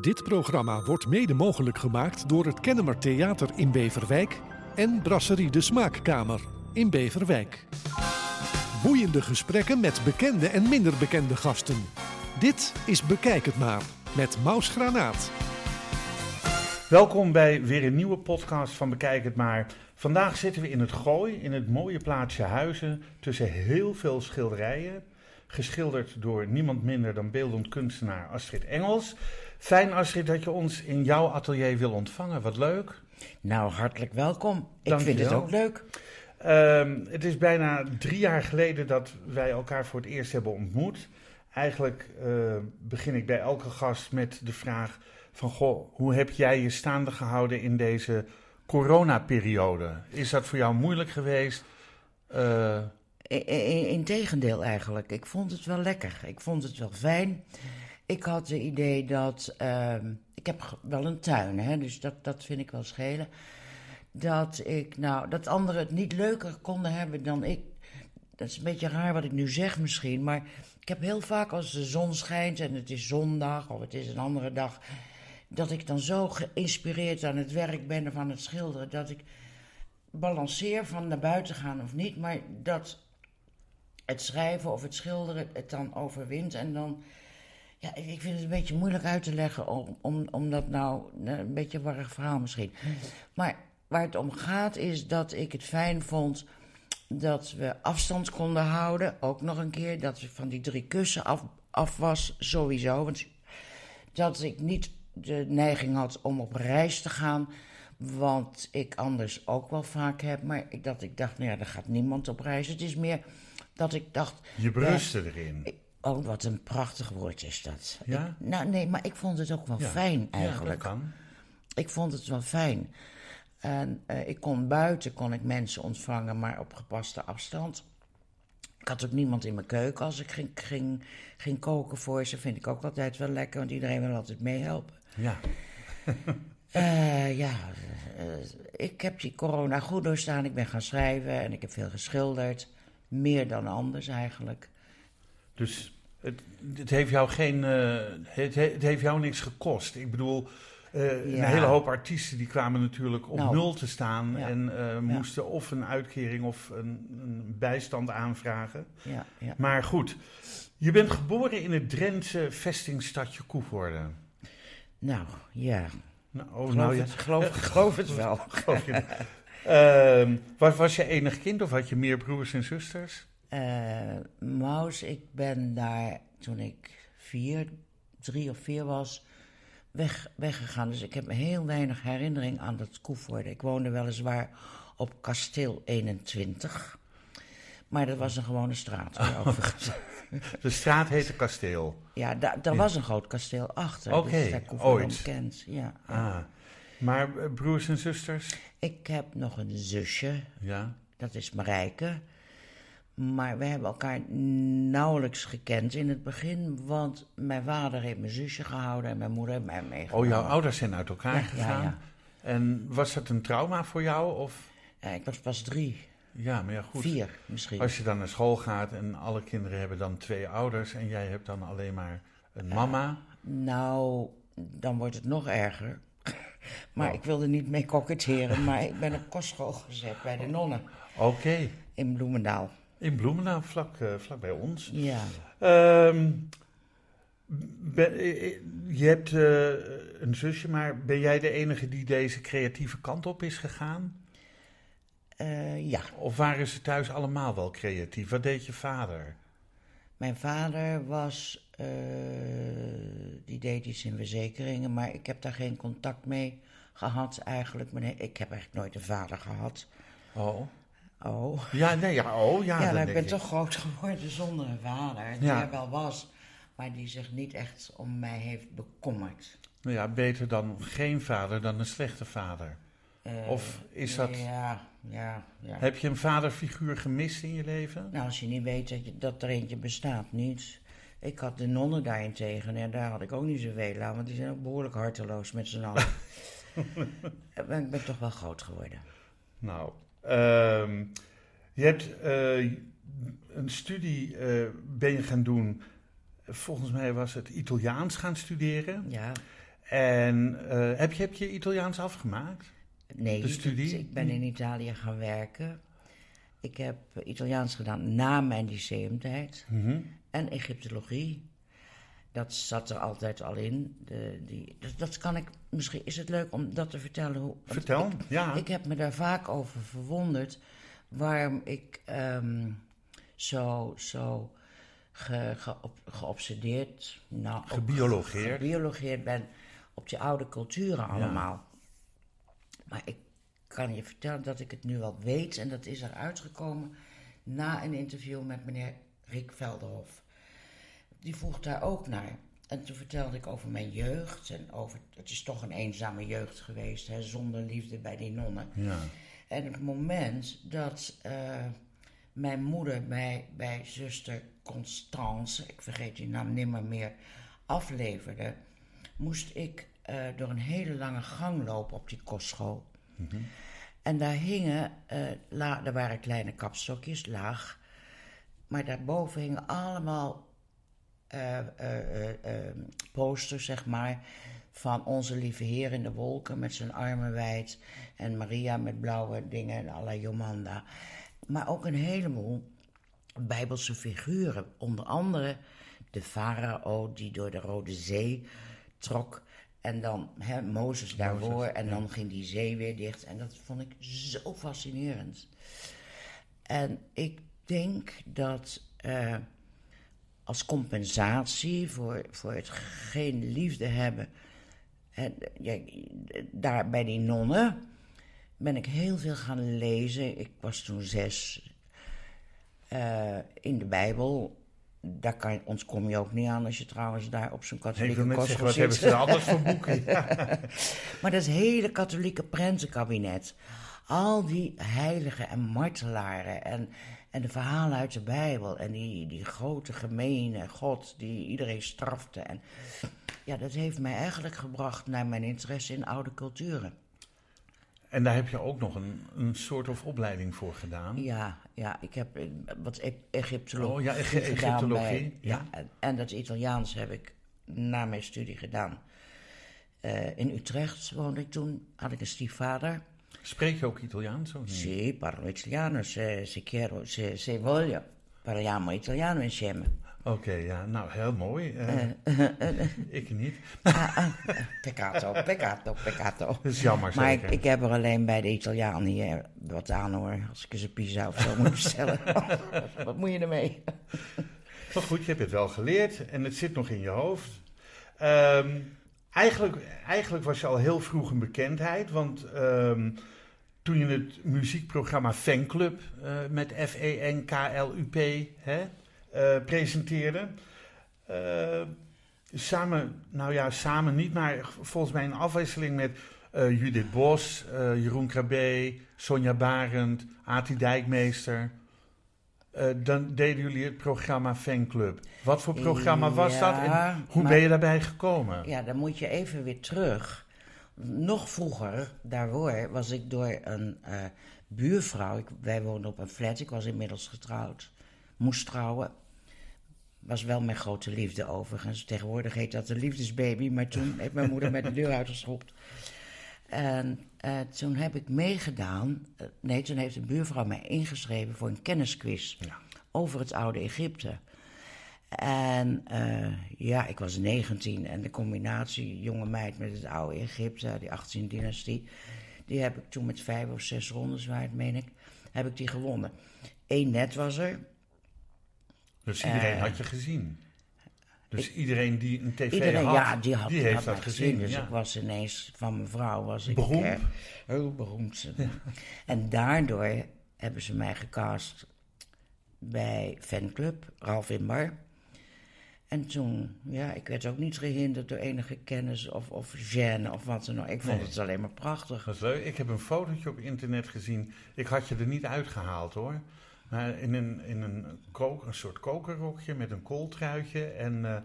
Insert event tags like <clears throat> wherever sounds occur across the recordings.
Dit programma wordt mede mogelijk gemaakt door het Kennemer Theater in Beverwijk en Brasserie de Smaakkamer in Beverwijk. Boeiende gesprekken met bekende en minder bekende gasten. Dit is Bekijk het maar met Maus Granaat. Welkom bij weer een nieuwe podcast van Bekijk het maar. Vandaag zitten we in het Gooi, in het mooie plaatsje Huizen, tussen heel veel schilderijen. Geschilderd door niemand minder dan beeldend kunstenaar Astrid Engels. Fijn Astrid dat je ons in jouw atelier wil ontvangen, wat leuk. Nou, hartelijk welkom. Ik Dank vind het ook leuk. Ehm, het is bijna drie jaar geleden dat wij elkaar voor het eerst hebben ontmoet. Eigenlijk eh, begin ik bij elke gast met de vraag van... Goh, hoe heb jij je staande gehouden in deze coronaperiode? Is dat voor jou moeilijk geweest? Eh, I- i- Integendeel eigenlijk. Ik vond het wel lekker. Ik vond het wel fijn. Ik had het idee dat... ehm, ik heb wel een tuin, hè, dus dat, dat vind ik wel schelen. Dat ik, nou, dat anderen het niet leuker konden hebben dan ik. Dat is een beetje raar wat ik nu zeg misschien, maar ik heb heel vaak als de zon schijnt en het is zondag of het is een andere dag, dat ik dan zo geïnspireerd aan het werk ben of aan het schilderen, dat ik balanceer van naar buiten gaan of niet, maar dat het schrijven of het schilderen het dan overwint en dan. Ja, ik ik vind het een beetje moeilijk uit te leggen, om, om, omdat nou, eh, een beetje een warrig verhaal misschien. Maar waar het om gaat is dat ik het fijn vond dat we afstand konden houden. Ook nog een keer dat we van die drie kussen af, af was, sowieso. Want dat ik niet de neiging had om op reis te gaan. Want ik anders ook wel vaak heb. Maar ik, dat ik dacht, nou ja, er gaat niemand op reis. Het is meer dat ik dacht... je berustte erin. Oh, wat een prachtig woord is dat. Ja? Ik- nou, nee, maar ik vond het ook wel Ja. fijn Ja, eigenlijk. dat kan. Ik vond het wel fijn. En eh, ik kon buiten kon ik mensen ontvangen, maar op gepaste afstand. Ik had ook niemand in mijn keuken als ik ging, ging, ging koken voor ze. Vind ik ook altijd wel lekker, want iedereen wil altijd meehelpen. Ja. <laughs> Eh, ja, eh, ik heb die corona goed doorstaan. Ik ben gaan schrijven en ik heb veel geschilderd. Meer dan anders eigenlijk. Dus het, het heeft jou geen. eh, het, het heeft jou niks gekost. Ik bedoel, eh, een hele hoop artiesten die kwamen natuurlijk op Nou, nul te staan ja. en eh, moesten of een uitkering of een, een bijstand aanvragen. Ja, ja. Maar goed, je bent geboren in het Drentse vestingstadje Koevoorde. Nou, ja. Nou, oh, Geloof, nou het, geloof, <laughs> geloof het wel. Geloof je- Ehm, was, was je enig kind of had je meer broers en zusters? Eh Maus, ik ben daar toen ik vier, drie of vier was, weg, weggegaan. Dus ik heb heel weinig herinnering aan dat Koevoorde. Ik woonde weliswaar op kasteel 21. Maar dat was een gewone straat, <laughs> overigens. De straat heette Kasteel. Ja, daar, daar was een groot kasteel achter. Oké, dus daar ooit. ontkend. Ja. Ah. Maar eh, broers en zusters? Ik heb nog een zusje, Ja. dat is Marijke. Maar we hebben elkaar nauwelijks gekend in het begin, want mijn vader heeft mijn zusje gehouden en mijn moeder heeft mij meegenomen. Oh, jouw ouders zijn uit elkaar Ja, gegaan. ja, ja. En was dat een trauma voor jou? Of? Ja, ik was pas drie, Ja, maar ja, goed. vier misschien. Als je dan naar school gaat en alle kinderen hebben dan twee ouders en jij hebt dan alleen maar een mama. Nou, dan wordt het nog erger. <laughs> Maar Oh. ik wilde niet mee koketteren, maar ik ben op kostschool gezet bij de nonnen Oké. in Bloemendaal. In Bloemendaal, vlak, eh, vlak bij ons. Ja, Ehm, ben- je hebt eh, een zusje, maar ben jij de enige die deze creatieve kant op is gegaan? Eh, ja. Of waren ze thuis allemaal wel creatief? Wat deed je vader? Mijn vader was, die deed iets in verzekeringen, maar ik heb daar geen contact mee gehad eigenlijk. Ik heb eigenlijk nooit een vader gehad. Oh. Oh. Ja, nee, ja, oh, ja. Ja, nou, ik ben toch groot geworden zonder een vader, die Ja. er wel was, maar die zich niet echt om mij heeft bekommerd. Nou ja, beter dan geen vader dan een slechte vader. Eh, Of is dat... Ja, ja, ja. Heb je een vaderfiguur gemist in je leven? Nou, als je niet weet dat, je, dat er eentje bestaat, niet. Ik had de nonnen daarentegen en daar had ik ook niet zoveel aan, want die zijn ook behoorlijk harteloos met z'n allen. <laughs> Maar ik ben toch wel groot geworden. Nou, je hebt eh, een studie eh, ben je gaan doen. Volgens mij was het Italiaans gaan studeren. Ja, En eh, heb, je, heb je Italiaans afgemaakt? Nee, De studie? ik ben in Italië gaan werken. Ik heb Italiaans gedaan na mijn lyceumtijd. Mhm. En Egyptologie. Dat zat er altijd al in. De, die, dat, dat kan ik, misschien is het leuk om dat te vertellen. Hoe, Vertel. Ik, ja. ik heb me daar vaak over verwonderd. Waarom ik ehm, zo, zo ge, geobsedeerd, nou, Gebiologeerd. gebiologeerd ben op die oude culturen allemaal. Maar ik kan je vertellen dat ik het nu al weet. En dat is eruit gekomen na een interview met meneer Rick Velderhof. Die vroeg daar ook naar. En toen vertelde ik over mijn jeugd. En over, het is toch een eenzame jeugd geweest, hè, zonder liefde bij die nonnen. ja. En het moment dat eh, mijn moeder mij bij zuster Constance, ik vergeet die naam nimmer meer, afleverde, moest ik eh, door een hele lange gang lopen op die kostschool. En daar hingen, eh, la, er waren kleine kapstokjes, laag, maar daarboven hingen allemaal eh, posters, zeg maar, van onze lieve Heer in de wolken met zijn armen wijd en Maria met blauwe dingen à la Jomanda. Maar ook een heleboel bijbelse figuren, onder andere de farao die door de Rode Zee trok en dan hè, Mozes daarvoor en dan ging die zee weer dicht en dat vond ik zo fascinerend. En ik denk dat als compensatie voor, voor het geen liefde hebben. En, ja, daar bij die nonnen ben ik heel veel gaan lezen. Ik was toen zes. eh, in de Bijbel. Daar kan, ons kom je ook niet aan als je trouwens daar op zo'n katholieke zeggen, kostschool wat zit. hebben ze anders voor boeken? <laughs> Ja. Maar dat hele katholieke prentenkabinet. Al die heiligen en martelaren en, en de verhalen uit de Bijbel. En die, die grote gemene God die iedereen strafte. En, ja, dat heeft mij eigenlijk gebracht naar mijn interesse in oude culturen. En daar heb je ook nog een, een soort of opleiding voor gedaan. Ja, ja ik heb eh, wat e- Egyptologie Oh ja, Egyptologie, bij- ja. ja. en, en dat Italiaans heb ik na mijn studie gedaan. Eh, in Utrecht woonde ik toen, had ik een stiefvader. Spreek je ook Italiaans? Of niet? Sì, parlo italiano, se, se quiero, se, se voglio. Parliamo italiano insieme. Oké, ja, nou heel mooi. Eh, <laughs> ik niet. <laughs> Ah, ah, peccato, peccato, peccato. Dat is jammer Maar ik, zeker. ik heb er alleen bij de Italiaan hier wat aan hoor. Als ik eens een pizza of zo moet <laughs> bestellen. wat moet je ermee? Maar goed, je hebt het wel geleerd en het zit nog in je hoofd. Ehm, eigenlijk, eigenlijk was je al heel vroeg een bekendheid, want ehm, toen je het muziekprogramma Fanclub eh, met F-E-N-K-L-U-P eh, presenteerde. eh, samen, nou ja, samen niet, maar volgens mij in afwisseling met Judith Bos, Jeroen Krabbe, Sonja Barend, Ati Dijkmeester. Dan deden jullie het programma Fanclub. Wat voor programma was dat en hoe maar- ben je daarbij gekomen? Ja, dan moet je even weer terug. Nog vroeger, daarvoor, was ik door een eh, buurvrouw. Ik, wij woonden op een flat, ik was inmiddels getrouwd. Moest trouwen. Was wel mijn grote liefde overigens. Tegenwoordig heet dat een liefdesbaby, maar toen <laughs> heeft mijn moeder mij de deur uitgeschopt. En eh, toen heb ik meegedaan. eh, nee, toen heeft een buurvrouw mij ingeschreven voor een kennisquiz Ja. over het oude Egypte. En eh, ja, ik was 19 en de combinatie jonge meid met het oude Egypte, die 18e dynastie, die heb ik toen met vijf of zes rondes, waar het meen ik, heb ik die gewonnen. Eén net was er. Dus iedereen Eh, had je gezien. Dus iedereen die een tv Iedereen, had, ja, die, had, die heeft had dat gezien. Dus ja. ik was ineens van mijn vrouw, was ik Beroemd. eh, heel beroemd. En daardoor hebben ze mij gecast bij fanclub, Ralf Imbar. En toen, ja, ik werd ook niet gehinderd door enige kennis of, of gêne of wat dan ook. Ik vond Nee. het alleen maar prachtig. Dat is leuk. Ik heb een fotootje op internet gezien. Ik had je er niet uitgehaald hoor. Maar in een, in een, kook, een soort kokerrokje met een kooltruitje. En eh,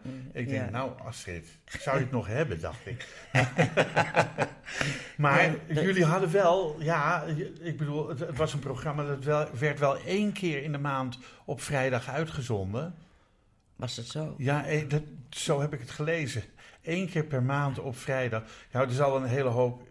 ik denk, ja. nou Astrid, zou je het nog hebben, dacht ik. <laughs> maar Ja, dat- jullie hadden wel, ja, ik bedoel, het, het was een programma dat wel, werd wel één keer in de maand op vrijdag uitgezonden. Was het zo? Ja, eh, dat, zo heb ik het gelezen. één keer per maand op vrijdag. Ja, er zal een hele hoop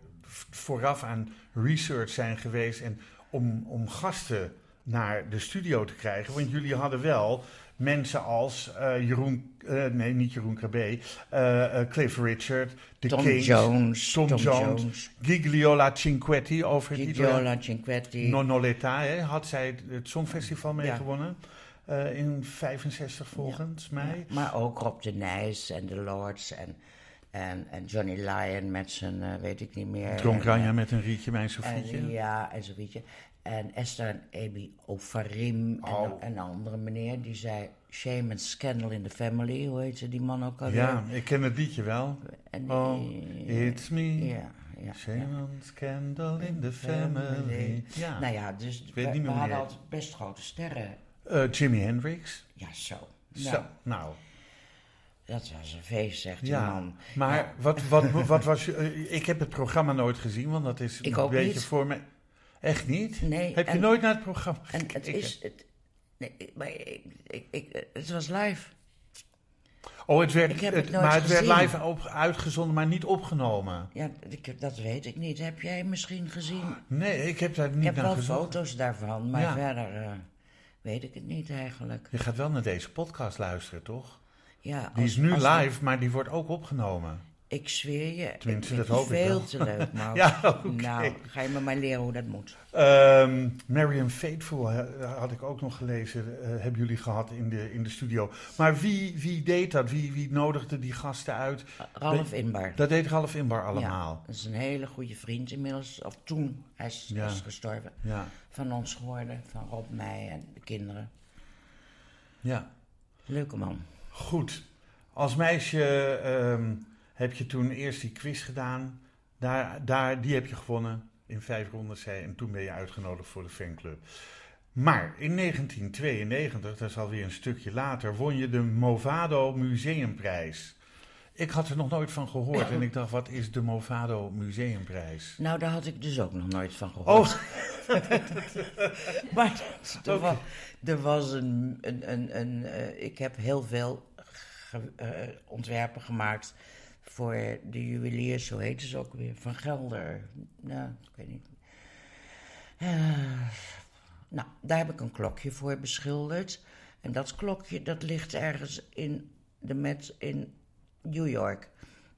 vooraf aan research zijn geweest en om, om gasten naar de studio te krijgen. Want jullie hadden wel mensen als eh, Jeroen, eh, nee, niet Jeroen Krabbe, eh, Cliff Richard, The Tom Kings, Jones. Tom, Jones, Gigliola Cinquetti over het. Gigiola Cinquetti. Nonoletta, hè, had zij het Songfestival Ja. Eh, in 65 volgens mij. Ja, maar ook Rob de Nijs en de Lords en, en, en Johnny Lyon met zijn, eh, weet ik niet meer. En, Ranja eh, met een rietje, mijn en, Sofietje. ja, en zo'n. En Esther en Amy Ofarim Oh. en, en een andere meneer die zei... Shame and Scandal in the Family, hoe heet ze die man ook alweer? Ja, ik ken het liedje wel. En, Oh, it's me. Ja, ja. Shame ja. on scandal in the family. Ja. Nou ja, dus we, we hadden altijd best grote sterren. Eh, Jimi Hendrix. Ja, zo. Zo, Nou, nou. dat was een feest, zegt die man. maar Ja. wat, wat, <laughs> wat was je... eh, ik heb het programma nooit gezien, want dat is Ik een beetje niet. voor me... Echt niet? Nee, Heb je nooit naar het programma En het gekeken? is... Het, nee, maar ik, ik, ik, het was live. Oh, het werd, Ik heb het, maar het werd gezien. live op, uitgezonden, maar niet opgenomen. Ja, ik, dat weet ik niet. Heb jij misschien gezien? Nee, ik heb daar niet Ik heb naar wel gezocht. foto's daarvan, maar Ja. verder eh, weet ik het niet eigenlijk. Je gaat wel naar deze podcast luisteren, toch? Ja, Die als- is nu live, maar die wordt ook opgenomen. Ik zweer je, Tenminste, ik dat hoop ik veel te leuk, <laughs> Maud. Ja. Nou, ga je me maar leren hoe dat moet. Ehm Marion Faithful had ik ook nog gelezen, eh, hebben jullie gehad in de, in de studio. Maar wie, wie deed dat? Wie, wie nodigde die gasten uit? Ralf Inbar. Dat deed Ralf Inbar allemaal. Ja, dat is een hele goede vriend inmiddels. Of toen, hij is, Ja. is gestorven. Ja, Van ons geworden, van Rob, mij en de kinderen. ja. Leuke man. Goed. Als meisje ehm, heb je toen eerst die quiz gedaan. Daar, daar, die heb je gewonnen in vijf rondes. En toen ben je uitgenodigd voor de fanclub. Maar in 1992, dat is alweer een stukje later, won je de Movado Museumprijs. Ik had er nog nooit van gehoord en <clears throat> ik dacht, wat is de Movado Museumprijs? Nou, daar had ik dus ook nog nooit van gehoord. Oh, <laughs> Maar er, was, er was een. een, een, een eh, ik heb heel veel ge- eh, ontwerpen gemaakt voor de juweliers, zo heet ze ook weer, van Gelder. Nou, ik weet niet. Eh, nou, daar heb ik een klokje voor beschilderd. En dat klokje, dat ligt ergens in de Met in New York.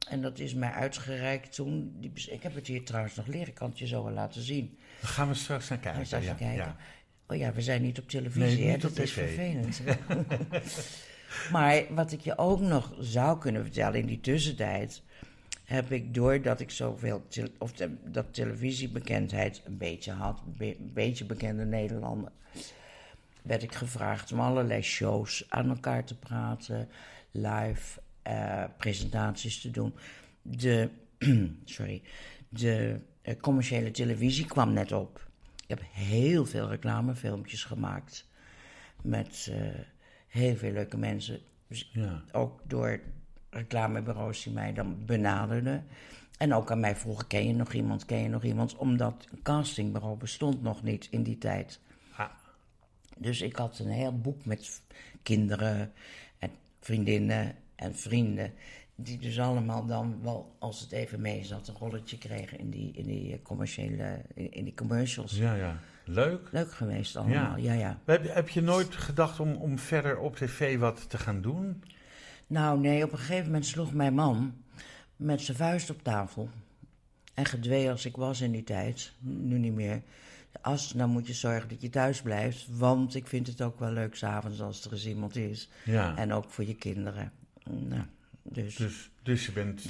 En dat is mij uitgereikt toen. Die, ik heb het hier trouwens nog leren, ik kan het je zo wel laten zien. daar gaan we straks naar kijken. straks ja, even kijken? ja. Oh ja, we zijn niet op televisie, Nee, hè? niet dat is vervelend. <laughs> <laughs> maar wat ik je ook nog zou kunnen vertellen in die tussentijd... heb ik doordat ik zoveel... of dat televisiebekendheid een beetje had... be- een beetje bekende Nederlander... werd ik gevraagd om allerlei shows aan elkaar te praten... live eh, presentaties te doen. De, <clears throat> sorry, de eh, commerciële televisie kwam net op... Ik heb heel veel reclamefilmpjes gemaakt met eh, heel veel leuke mensen. Dus Ja. ook door reclamebureaus die mij dan benaderden. En ook aan mij vroegen, ken je nog iemand, ken je nog iemand? Omdat een castingbureau bestond nog niet in die tijd. Ah, Dus ik had een heel boek met kinderen en vriendinnen en vrienden. Die dus allemaal dan wel, als het even mee zat, een rolletje kregen in die, in die commerciële, in, die commercials. ja, ja. Leuk. Leuk geweest allemaal, ja, ja. Heb, heb je nooit gedacht om, om verder op tv wat te gaan doen? Nou nee, op een gegeven moment sloeg mijn man met zijn vuist op tafel. En gedwee als ik was in die tijd, nu niet meer. As, dan moet je zorgen dat je thuis blijft. Want ik vind het ook wel leuk s'avonds als er eens iemand is. Ja. En ook voor je kinderen. Nou, dus, dus, Dus, dus je bent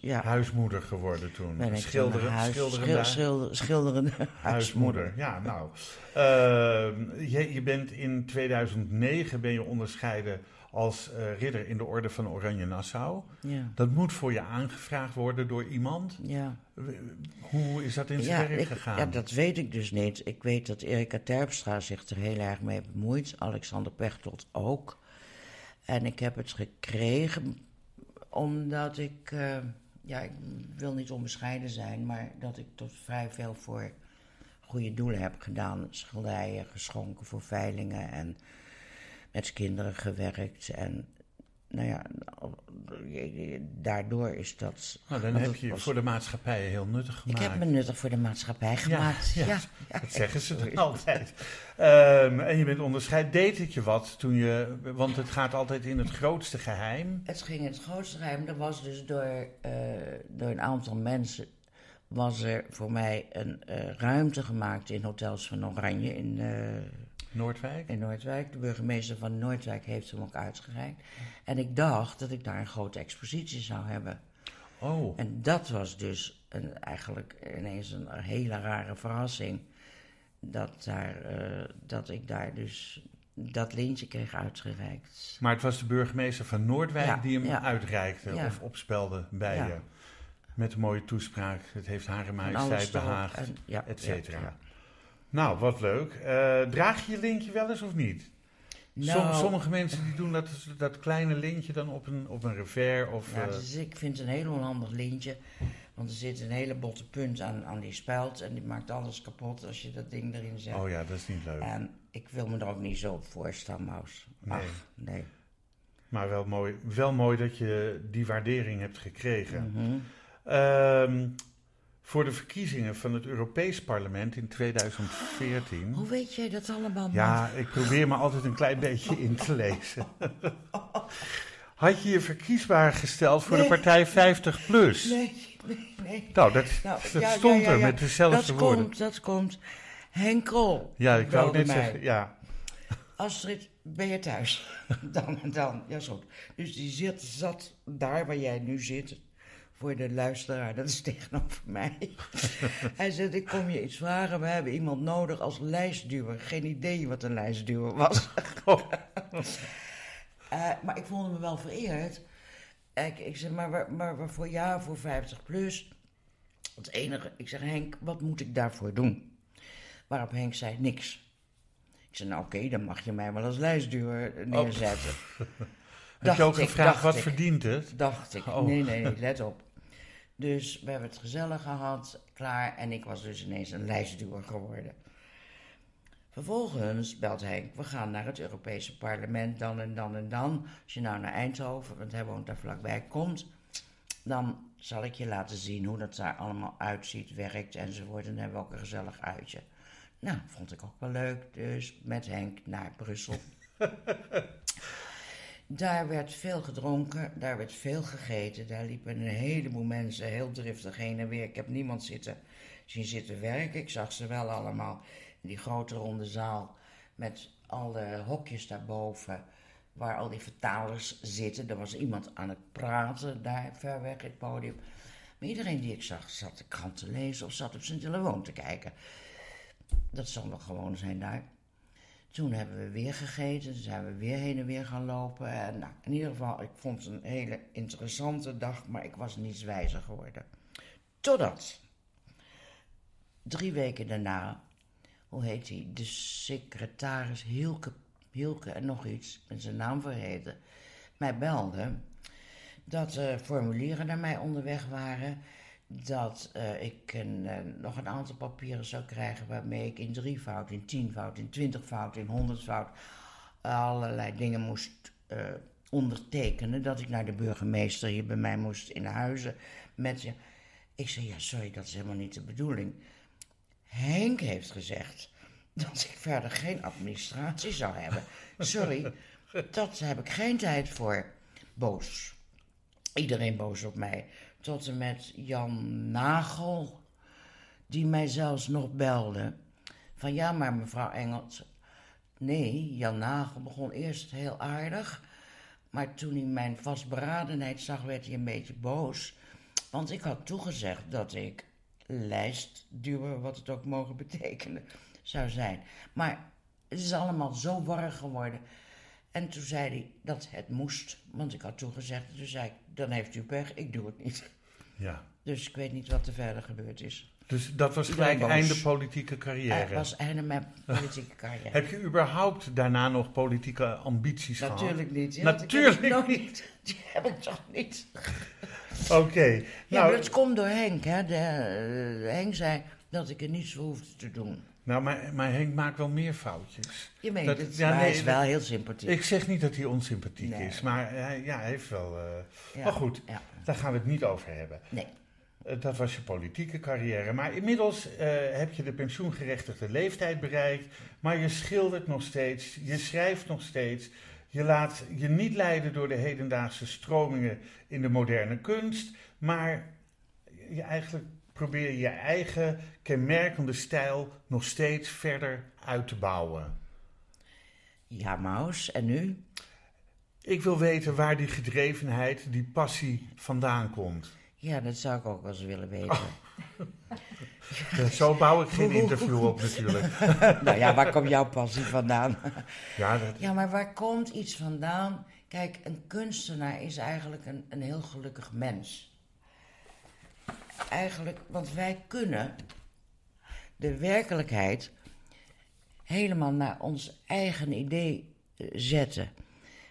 ja. huismoeder geworden toen. Ben ik schilderen, huis, schilderende <laughs> schil- schilder- schilderende huismoeder. Ja, nou. Ehm, je, je bent in 2009 ben je onderscheiden als eh, ridder in de orde van Oranje Nassau. Ja, Dat moet voor je aangevraagd worden door iemand. ja. Hoe is dat in zijn Ja, werk ik, gegaan? ja, dat weet ik dus niet. Ik weet dat Erika Terpstra zich er heel erg mee bemoeit. Alexander Pechtold ook. En ik heb het gekregen omdat ik... eh, ja, ik wil niet onbescheiden zijn... maar dat ik tot vrij veel voor goede doelen heb gedaan. Schilderijen geschonken voor veilingen en met kinderen gewerkt. En nou ja, daardoor is dat... Nou, dan heb je was- voor de maatschappij heel nuttig Ik gemaakt. heb me nuttig voor de maatschappij gemaakt. ja, Ja, dat zeggen ze dan altijd. Ehm, en je bent onderscheid. Deed het je wat toen je... Want het gaat altijd in het grootste geheim. Het ging in het grootste geheim. Er was dus door, eh, door een aantal mensen... was er voor mij een eh, ruimte gemaakt in Hotels van Oranje in, eh, Noordwijk. in Noordwijk. De burgemeester van Noordwijk heeft hem ook uitgereikt. En ik dacht dat ik daar een grote expositie zou hebben. Oh, En dat was dus een, eigenlijk ineens een hele rare verrassing. Dat, daar, eh, dat ik daar dus dat lintje kreeg uitgereikt. maar het was de burgemeester van Noordwijk Ja, die hem ja. uitreikte Ja. of opspelde bij je. Met een mooie toespraak. Het heeft alles Majesteit behaagd. en- ja, et cetera. Nou, wat leuk. Eh, draag je je lintje wel eens of niet? Som- Nou, sommige mensen die doen dat, dat kleine lintje dan op een, op een revers of... ja, eh, dus ik vind het een heel onhandig lintje. Want er zit een hele botte punt aan, aan die speld. En die maakt alles kapot als je dat ding erin zet. Oh ja, dat is niet leuk. En ik wil me er ook niet zo op voorstaan, Maus. Nee. Ach, nee. Maar wel mooi, wel mooi dat je die waardering hebt gekregen. Mhm. Ehm, voor de verkiezingen van het Europees Parlement in 2014. Hoe weet jij dat allemaal? Ja, ik probeer me altijd een klein beetje in te lezen. Had je je verkiesbaar gesteld voor de partij 50 plus? Nee, nee, nee. Nou, dat, Nou, dat ja, stond ja, ja, er met dezelfde dat woorden. Komt, dat komt. Henk Krol Ja, ik wou net mij. zeggen, ja. Astrid, ben je thuis? <laughs> dan en dan. Ja, zo. Dus die zit, zat daar waar jij nu zit. Voor de luisteraar, dat is <laughs> tegenover mij. <laughs> Hij zegt, ik kom je iets vragen. We hebben iemand nodig als lijstduwer. Geen idee wat een lijstduwer was. Oh. <laughs> Eh, maar ik voelde me wel vereerd. Ik, ik zeg, maar, waar- maar waarvoor ja, voor 50 plus. Het enige, ik zeg, Henk, wat moet ik daarvoor doen? Waarop Henk zei, niks. Ik zei, nou oké, dan mag je mij wel als lijstduwer neerzetten. Heb je ook gevraagd, dacht wat ik. verdient het? Dacht ik. Oh. Nee, nee, let op. Dus we hebben het gezellig gehad, klaar. En ik was dus ineens een lijstduwer geworden. Vervolgens belt Henk, we gaan naar het Europese parlement dan en dan en dan. Als je nou naar Eindhoven, want hij woont daar vlakbij, komt... dan zal ik je laten zien hoe dat daar allemaal uitziet, werkt enzovoort. En dan hebben we ook een gezellig uitje. Nou, vond ik ook wel leuk. Dus met Henk naar Brussel. <laughs> Daar werd veel gedronken, daar werd veel gegeten. Daar liepen een heleboel mensen heel driftig heen en weer. Ik heb niemand zitten, zien zitten werken. Ik zag ze wel allemaal in die grote ronde zaal met alle hokjes daarboven. Waar al die vertalers zitten. Er was iemand aan het praten daar ver weg in het podium. Maar iedereen die ik zag zat de krant te lezen of zat op zijn telefoon te kijken. Dat zal wel gewoon zijn daar. Toen hebben we weer gegeten, toen zijn we weer heen en weer gaan lopen. En nou, in ieder geval, ik vond het een hele interessante dag, maar ik was niets wijzer geworden. Totdat, drie weken daarna, hoe heet hij, de secretaris Hielke, Hielke en nog iets, ben zijn naam vergeten, mij belde dat er formulieren naar mij onderweg waren. Dat eh, ik een, eh, nog een aantal papieren zou krijgen waarmee ik in drievoud, in tienvoud, in twintigvoud, in honderdvoud allerlei dingen moest eh, ondertekenen. Dat ik naar de burgemeester hier bij mij moest in huizen met je. Ik zei, ja, sorry, dat is helemaal niet de bedoeling. Henk heeft gezegd dat ik verder geen administratie zou hebben. Sorry, <laughs> dat heb ik geen tijd voor. Boos. Iedereen boos op mij. Tot en met Jan Nagel, die mij zelfs nog belde. Van ja, maar mevrouw Engels. Nee, Jan Nagel begon eerst heel aardig. Maar toen hij mijn vastberadenheid zag, werd hij een beetje boos. Want ik had toegezegd dat ik lijstduwer, wat het ook mogen betekenen, zou zijn. Maar het is allemaal zo warrig geworden. En toen zei hij dat het moest, want ik had toegezegd. Toen zei ik, dan heeft u pech, ik doe het niet. Ja. Dus ik weet niet wat er verder gebeurd is. Dus dat was gelijk einde politieke carrière. Het was einde mijn politieke <laughs> carrière. Heb je überhaupt daarna nog politieke ambities gehad? Natuurlijk niet. Ja, Natuurlijk <laughs> ik nog niet. Die heb ik toch niet. Oké. Nou, maar het komt door Henk. Hè. De, eh, Henk zei dat ik er niets voor hoefde te doen. Nou, maar, maar Henk maakt wel meer foutjes. Je meent Dat- het, ja, maar nee, hij is wel heel sympathiek. Ik zeg niet dat hij onsympathiek Nee. is, maar hij, ja, hij heeft wel... Ja, Maar goed, Ja. daar gaan we het niet over hebben. Nee. Eh, Dat was je politieke carrière. Maar inmiddels eh, heb je de pensioengerechtigde leeftijd bereikt. Maar je schildert nog steeds, je schrijft nog steeds. Je laat je niet leiden door de hedendaagse stromingen in de moderne kunst. Maar je eigenlijk probeer je eigen kenmerkende stijl nog steeds verder uit te bouwen. Ja, Maus. En nu? Ik wil weten waar die gedrevenheid, die passie vandaan komt. Ja, dat zou ik ook wel eens willen weten. Eh, Zo bouw ik geen interview op natuurlijk. <laughs> nou ja, waar komt jouw passie vandaan? Ja, dat, ja, maar waar komt iets vandaan? Kijk, een kunstenaar is eigenlijk een, een heel gelukkig mens. Eigenlijk, want wij kunnen de werkelijkheid helemaal naar ons eigen idee eh, zetten.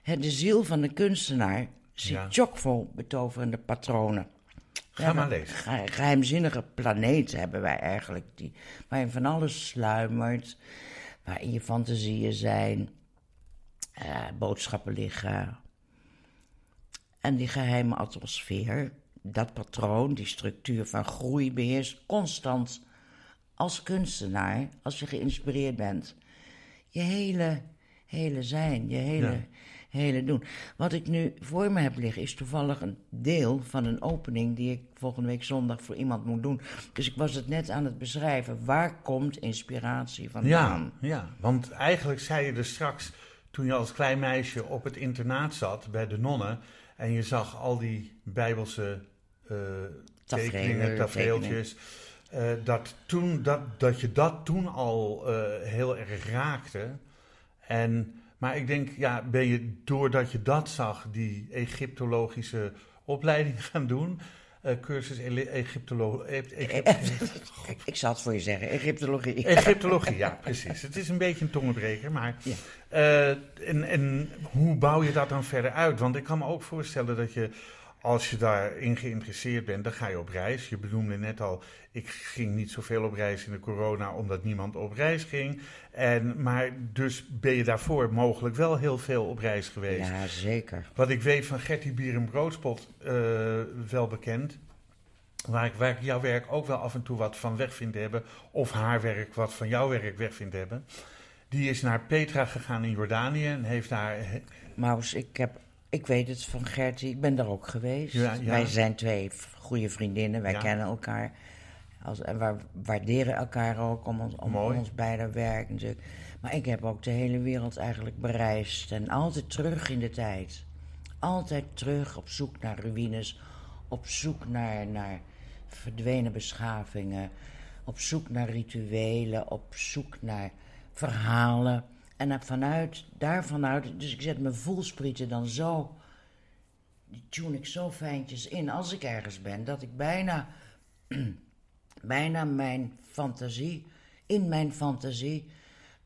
De ziel van de kunstenaar zit Ja. chockvol betoverende patronen. Ga maar lezen. Ge- geheimzinnige planeet hebben wij eigenlijk, die, waarin van alles sluimert, waarin je fantasieën zijn, eh, boodschappen liggen. En die geheime atmosfeer, dat patroon, die structuur van groei beheerst constant als kunstenaar, als je geïnspireerd bent. Je hele, hele zijn, je hele, Ja. hele doen. Wat ik nu voor me heb liggen is toevallig een deel van een opening die ik volgende week zondag voor iemand moet doen. Dus ik was het net aan het beschrijven. Waar komt inspiratie vandaan? Ja, ja, want eigenlijk zei je er straks, toen je als klein meisje op het internaat zat bij de nonnen, en je zag al die bijbelse tekeningen, tafereeltjes, eh, dat, toen, dat, dat je dat toen al eh, heel erg raakte. En, maar ik denk, ja, ben je doordat je dat zag, die Egyptologische opleiding <laughs> gaan doen, eh, cursus Egyptolo Egypt- <laughs> Ik, ik zal het voor je zeggen, Egyptologie. Egyptologie, ja, precies. Het is een beetje een tongenbreker, maar... Ja. eh, en, en hoe bouw je dat dan verder uit? Want ik kan me ook voorstellen dat je, als je daarin geïnteresseerd bent, dan ga je op reis. Je benoemde net al, ik ging niet zoveel op reis in de corona, omdat niemand op reis ging. En, maar dus ben je daarvoor mogelijk wel heel veel op reis geweest. Ja, zeker. Wat ik weet van Gertie Bier en Broodspot, eh, wel bekend. Waar ik, waar ik jouw werk ook wel af en toe wat van weg vind hebben. Of haar werk wat van jouw werk weg vindt hebben. Die is naar Petra gegaan in Jordanië en heeft daar. Maus, ik, heb, ik weet het van Gertie, ik ben daar ook geweest. Ja, ja. Wij zijn twee goede vriendinnen, wij Ja. kennen elkaar. Als, en we waarderen elkaar ook om ons, om, Mooi. ons werk natuurlijk. Maar ik heb ook de hele wereld eigenlijk bereisd. En altijd terug in de tijd. Altijd terug op zoek naar ruïnes. Op zoek naar, naar verdwenen beschavingen. Op zoek naar rituelen. Op zoek naar verhalen. En vanuit, daarvanuit, dus ik zet mijn voelsprieten dan zo, die tune ik zo fijntjes in als ik ergens ben, dat ik bijna, <clears throat> bijna mijn fantasie, in mijn fantasie,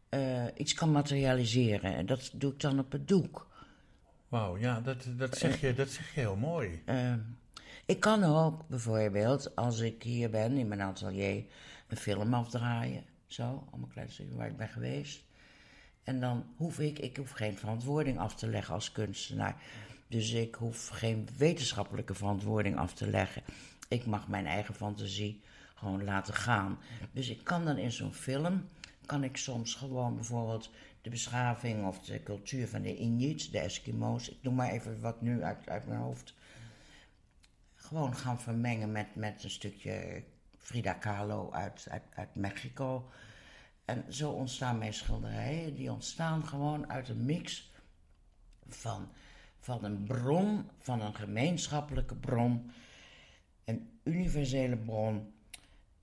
eh, iets kan materialiseren. En dat doe ik dan op het doek. Wauw, ja, dat, dat, zeg je, dat zeg je heel mooi. Eh, ik kan ook bijvoorbeeld, als ik hier ben in mijn atelier, een film afdraaien. Zo, allemaal kleine stukjes waar ik ben geweest. En dan hoef ik, ik hoef geen verantwoording af te leggen als kunstenaar. Dus ik hoef geen wetenschappelijke verantwoording af te leggen. Ik mag mijn eigen fantasie gewoon laten gaan. Dus ik kan dan in zo'n film, kan ik soms gewoon bijvoorbeeld de beschaving of de cultuur van de Inuit, de Eskimo's, ik noem maar even wat nu uit, uit mijn hoofd, gewoon gaan vermengen met, met een stukje Frida Kahlo uit, uit, uit Mexico. En zo ontstaan mijn schilderijen. Die ontstaan gewoon uit een mix van, van een bron, van een gemeenschappelijke bron, een universele bron,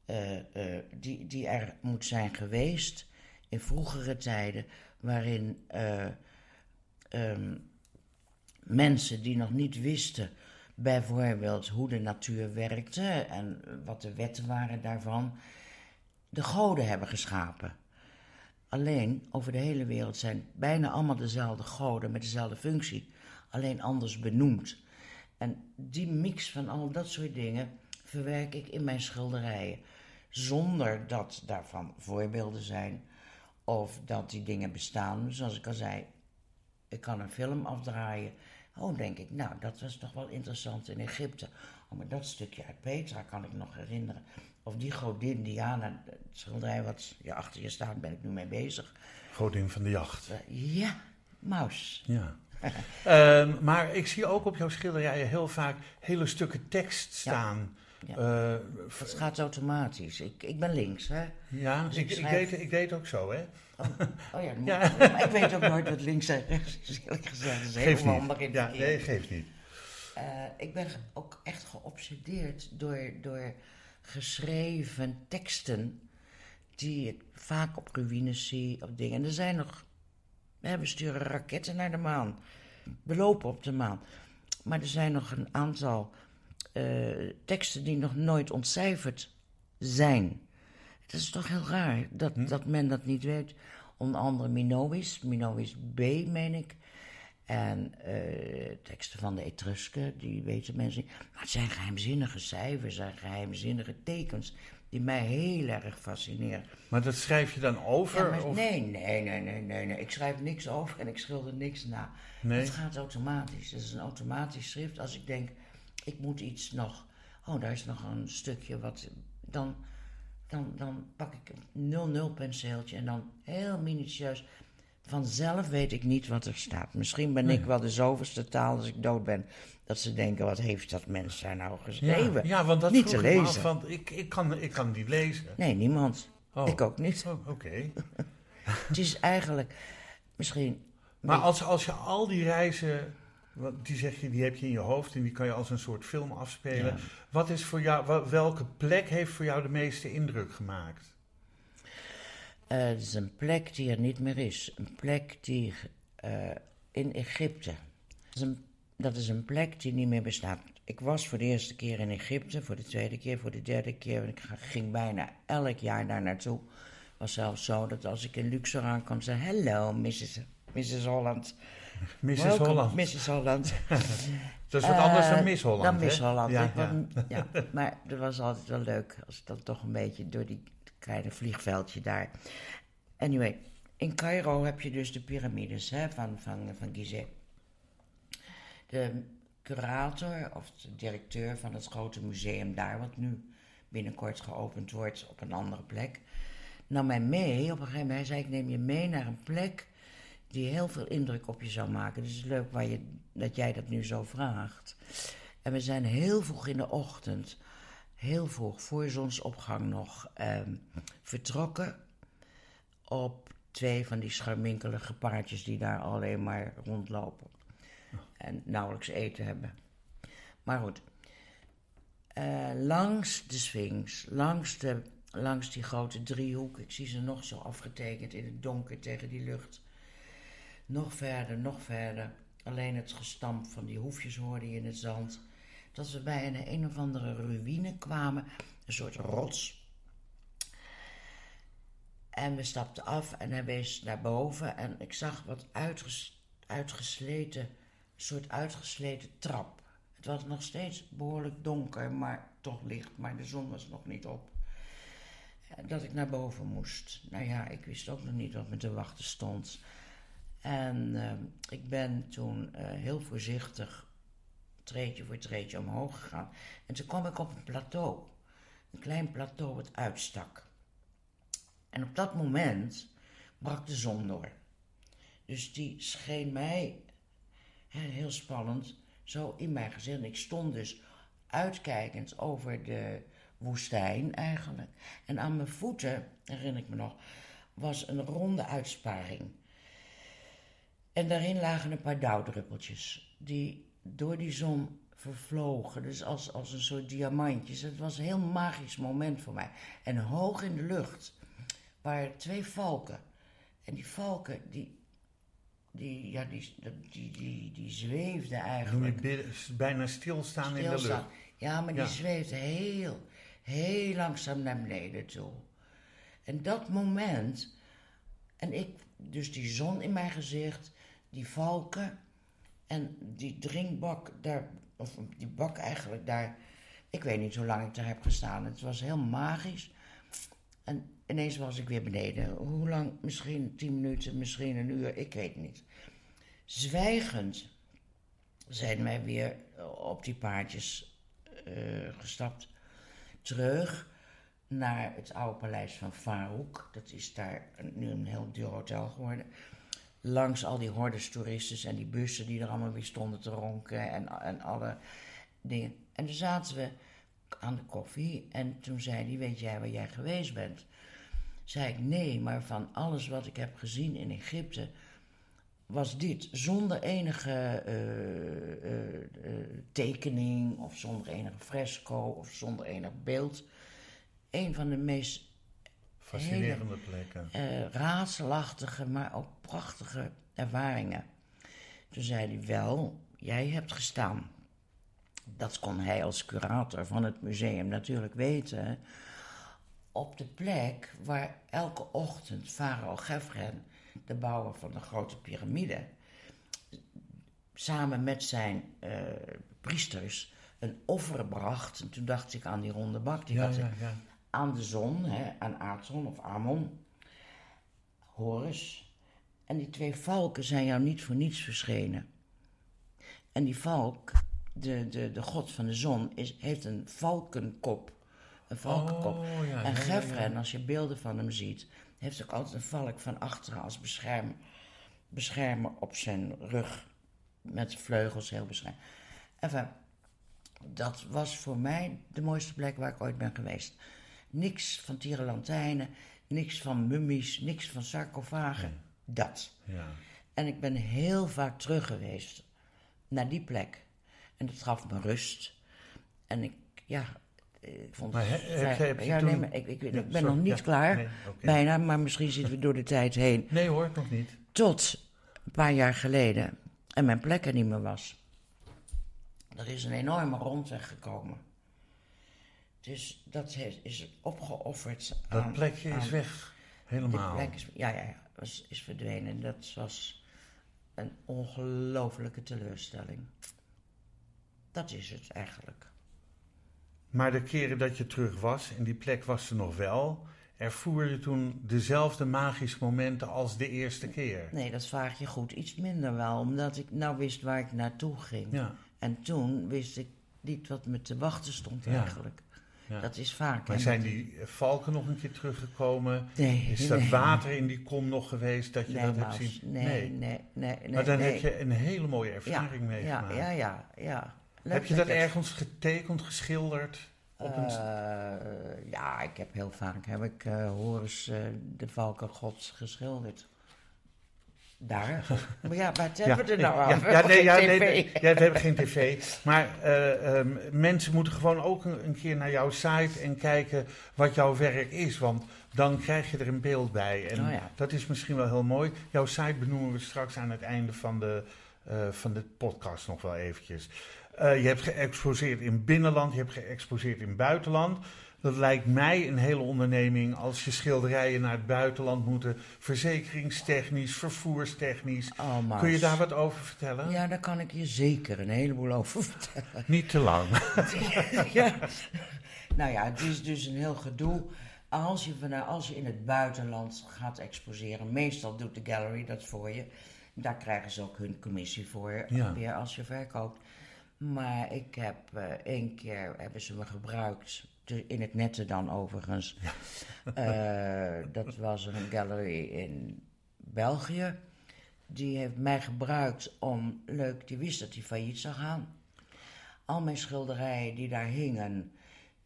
eh, eh, die, die er moet zijn geweest in vroegere tijden, waarin eh, ehm, mensen die nog niet wisten, bijvoorbeeld hoe de natuur werkte en wat de wetten waren daarvan, de goden hebben geschapen. Alleen over de hele wereld zijn bijna allemaal dezelfde goden met dezelfde functie, alleen anders benoemd. En die mix van al dat soort dingen verwerk ik in mijn schilderijen. zonder dat daarvan voorbeelden zijn of dat die dingen bestaan. Zoals ik al zei, ik kan een film afdraaien. Oh, denk ik, nou, dat was toch wel interessant in Egypte. Oh, maar dat stukje uit Petra kan ik nog herinneren. Of die godin Diana, het schilderij wat je achter je staat, ben ik nu mee bezig. Godin van de jacht. Uh, ja, Maus. Ja. uh, <laughs> maar ik zie ook op jouw schilderijen heel vaak hele stukken tekst staan. Ja. Uh, dat gaat automatisch. Ik, ik ben links, hè? Ja, dus ik, ik, schrijf... ik, deed, ik deed ook zo, hè? Oh, oh ja, ja. maar ik weet ook nooit wat links en rechts is, eerlijk gezegd. Dat is geeft in ja, nee, geeft niet. Uh, ik ben ook echt geobsedeerd door, door geschreven teksten die ik vaak op ruïnes zie, op dingen. En er zijn nog... We sturen raketten naar de maan. We lopen op de maan. Maar er zijn nog een aantal uh, teksten die nog nooit ontcijferd zijn. Het is toch heel raar dat, hm? dat men dat niet weet. Onder andere Minois, Minois B, meen ik. En uh, teksten van de Etrusken, die weten mensen niet. Maar het zijn geheimzinnige cijfers en geheimzinnige tekens die mij heel erg fascineren. Maar dat schrijf je dan over? Ja, of? Nee, nee, nee, nee, nee, nee. Ik schrijf niks over en ik schilder niks na. Nee? Het gaat automatisch. Het is een automatisch schrift. Als ik denk, ik moet iets nog. Oh, daar is nog een stukje wat. Dan, dan, dan pak ik een 0-0 penseeltje en dan heel minutieus. Vanzelf weet ik niet wat er staat. Misschien ben ik wel de zoveelste taal als ik dood ben. Dat ze denken, wat heeft dat mens daar nou geschreven? Ja, ja want dat niet te lezen. Want ik, ik, kan, ik kan niet lezen. Nee, niemand. Oh. Ik ook niet. Oh, Oké. <laughs> het is eigenlijk misschien... Maar als, als je al die reizen die zeg je, die heb je in je hoofd en die kan je als een soort film afspelen. Wat is voor jou, welke plek heeft voor jou de meeste indruk gemaakt? Uh, het is een plek die er niet meer is. Een plek die uh, in Egypte. Dat is, een, dat is, een, plek die niet meer bestaat. Ik was voor de eerste keer in Egypte, voor de tweede keer, voor de derde keer. Ik ging bijna elk jaar daar naartoe. Het was zelfs zo dat als ik in Luxor aankwam, zei: Hello, Mrs. Mrs. Holland. <laughs> Mrs. Holland. Mrs. Holland. <laughs> dat is wat anders dan Miss Holland. Dan Miss Holland. Ja, ja. ja, maar het was altijd wel leuk als ik dan toch een beetje door die kleine vliegveldje daar. Anyway, in Cairo heb je dus de piramides hè, van, van, van Gizeh. De curator of de directeur van het grote museum daar, wat nu binnenkort geopend wordt op een andere plek, nam mij mee. Op een gegeven moment zei ik: neem je mee naar een plek die heel veel indruk op je zou maken. Dus het is leuk waar je, dat jij dat nu zo vraagt. En we zijn heel vroeg in de ochtend, heel vroeg, voor zonsopgang nog, eh, vertrokken op twee van die scharminkelige paardjes die daar alleen maar rondlopen. En nauwelijks eten hebben. Maar goed. Uh, langs de Sphinx, langs, de, langs die grote driehoek, ik zie ze nog zo afgetekend in het donker tegen die lucht. Nog verder, nog verder. Alleen het gestamp van die hoefjes hoorde je in het zand. Dat we bij een, een of andere ruïne kwamen, een soort rots. En we stapten af en hij wees naar boven en ik zag wat uitges, uitgesleten, een soort uitgesleten trap. Het was nog steeds behoorlijk donker, maar toch licht, maar de zon was nog niet op. Dat ik naar boven moest. Nou ja, ik wist ook nog niet wat me te wachten stond. En uh, ik ben toen uh, heel voorzichtig treedje voor treedje omhoog gegaan. En toen kwam ik op een plateau. Een klein plateau wat uitstak. En op dat moment brak de zon door. Dus die scheen mij, heel spannend, zo in mijn gezicht. Ik stond dus uitkijkend over de woestijn eigenlijk. En aan mijn voeten, herinner ik me nog, was een ronde uitsparing. En daarin lagen een paar dauwdruppeltjes die door die zon vervlogen. Dus als, als een soort diamantjes. Het was een heel magisch moment voor mij. En hoog in de lucht waren twee valken. En die valken, die, die, ja, die, die, die, die zweefden eigenlijk. bijna stilstaan, in de lucht. Ja, maar die zweefden heel, heel langzaam naar beneden toe. En dat moment, en ik, dus die zon in mijn gezicht, die valken en die drinkbak daar, of die bak eigenlijk daar. Ik weet niet hoe lang ik daar heb gestaan. Het was heel magisch. En ineens was ik weer beneden. Hoe lang? Misschien tien minuten, misschien een uur, ik weet niet. Zwijgend zijn wij weer op die paardjes eh, gestapt. Terug naar het oude paleis van Farouk. Dat is daar nu een heel duur hotel geworden. Langs al die hordes toeristen en die bussen die er allemaal weer stonden te ronken en, en alle dingen. En toen zaten we aan de koffie en toen zei hij, weet jij waar jij geweest bent? Zei ik, nee, maar van alles wat ik heb gezien in Egypte was dit zonder enige uh, uh, uh, tekening of zonder enige fresco of zonder enig beeld. Een van de meest Fascinerende plekken. raadselachtige, maar ook prachtige ervaringen. Toen zei hij wel, jij hebt gestaan. Dat kon hij als curator van het museum natuurlijk weten. Op de plek waar elke ochtend Farao Gefren de bouwer van de grote piramide, samen met zijn uh, priesters een offer bracht. En toen dacht ik aan die ronde bak. Die Ja, had ja, ja. Aan de zon, hè, aan Aardson of Amon, Horus. En die twee valken zijn jou niet voor niets verschenen. En die valk, de, de, de god van de zon, is, heeft een valkenkop. Een valkenkop. Oh, ja, en ja, Gefren, ja. als je beelden van hem ziet, heeft ook altijd een valk van achteren als bescherm, beschermer op zijn rug. Met vleugels heel beschermd. Enfin, dat was voor mij de mooiste plek waar ik ooit ben geweest. Niks van tierenlantijnen, niks van mummies, niks van sarcofagen. Dat. Ja. En ik ben heel vaak terug geweest naar die plek. En dat gaf me rust. En ik, ja, ik vond Maar het he- heb vrij- je- heb je ja, toen- nee, maar ik, ik, ik Ja, ben sorry, nog niet ja, klaar. nee. Bijna, maar misschien zitten we door de tijd heen. <laughs> Nee hoor, nog niet. Tot een paar jaar geleden. En mijn plek er niet meer was. Er is een enorme rondweg gekomen. Dus dat is opgeofferd Dat aan- plekje is weg. Helemaal. plek is, ja, ja, ja, was, is verdwenen. Dat was een ongelofelijke teleurstelling. Dat is het eigenlijk. Maar de keren dat je terug was en die plek was er nog wel, ervoer je toen dezelfde magische momenten als de eerste keer. Nee, dat vraag je goed. Iets minder wel, omdat ik nou wist waar ik naartoe ging. Ja. En toen wist ik niet wat me te wachten stond Ja. eigenlijk. Ja. Dat is vaak. Maar zijn die valken nog een keer teruggekomen? Nee, Is dat nee. water in die kom nog geweest dat je Nee, dat hebt zien? nee, nee, nee, nee. Maar dan heb je een hele mooie ja, ervaring ja, meegemaakt. ja, ja, ja. Leuk heb je dat ergens getekend, geschilderd? Op een... Eh, ja, ik heb heel vaak heb ik eh Horus eh, de valkengod geschilderd. Daar. maar ja, waar hebben we er nou ja, over? ja, nee, ja, nee, ja, we hebben geen tv. Maar eh, ehm, mensen moeten gewoon ook een, een keer naar jouw site en kijken wat jouw werk is. Want dan krijg je er een beeld bij. En Oh ja. dat is misschien wel heel mooi. Jouw site benoemen we straks aan het einde van de, eh, van de podcast nog wel eventjes. Eh, je hebt geëxposeerd in binnenland, je hebt geëxposeerd in buitenland. Dat lijkt mij een hele onderneming als je schilderijen naar het buitenland moeten. Verzekeringstechnisch, vervoerstechnisch. Oh. Kun je daar wat over vertellen? Ja, daar kan ik je zeker een heleboel over vertellen. <laughs> Niet te lang. <laughs> ja. Nou ja, het is dus een heel gedoe. Als je, als je in het buitenland gaat exposeren, meestal doet de gallery dat voor je. Daar krijgen ze ook hun commissie voor, Ja. weer als je verkoopt. Maar ik heb eh, één keer, hebben ze me gebruikt, in het nette dan overigens. <laughs> Eh, dat was een gallery in België. Die heeft mij gebruikt om, leuk, die wist dat hij failliet zou gaan. Al mijn schilderijen die daar hingen,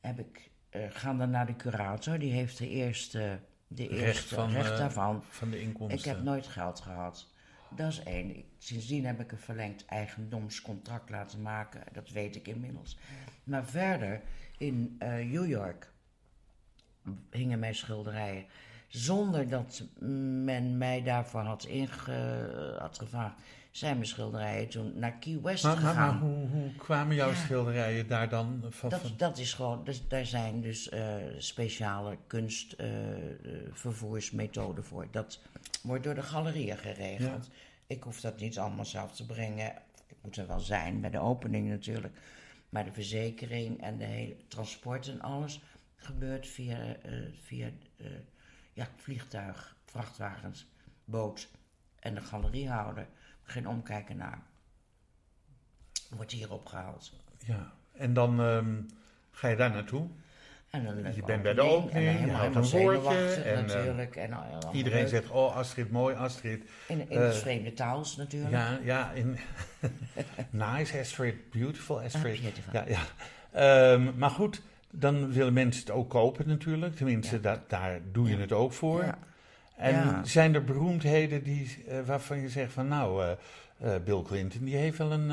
heb ik, eh, gaan dan naar de curator. Die heeft de eerste, de Recht eerste van, recht eh, daarvan. Van de inkomsten. Ik heb nooit geld gehad. Dat is één. Sindsdien heb ik een verlengd eigendomscontract laten maken. Dat weet ik inmiddels. Maar verder, in eh, New York hingen mijn schilderijen. Zonder dat men mij daarvoor had, inge, had gevraagd, zijn mijn schilderijen toen naar Key West Maar, maar, maar gegaan. hoe, hoe kwamen jouw Ja. schilderijen daar dan van? Dat, dat is gewoon, dus, daar zijn dus eh, speciale kunstvervoersmethoden voor. Dat wordt door de galerieën geregeld. Ik hoef dat niet allemaal zelf te brengen. Ik moet er wel zijn bij de opening natuurlijk. Maar de verzekering en de hele transport en alles gebeurt via, eh, via eh, ja, vliegtuig, vrachtwagens, boot en de galeriehouder. Geen omkijken naar. Wordt hier opgehaald. Ja, en dan ehm, ga je daar naartoe. En dan Je bent bij de opening, opening, en je houdt een woordje en, eh, natuurlijk. En, allemaal Iedereen leuk. zegt, oh Astrid, mooi Astrid. In, in het vreemde taals natuurlijk. Ja, ja, in <laughs> nice Astrid, beautiful Astrid. Ah, beautiful. Ja, ja. Ehm, maar goed, dan willen mensen het ook kopen natuurlijk. Tenminste, Ja. da- daar doe je Ja. het ook voor. Ja. En zijn er beroemdheden die, eh, waarvan je zegt van nou, Bill Clinton die heeft wel een,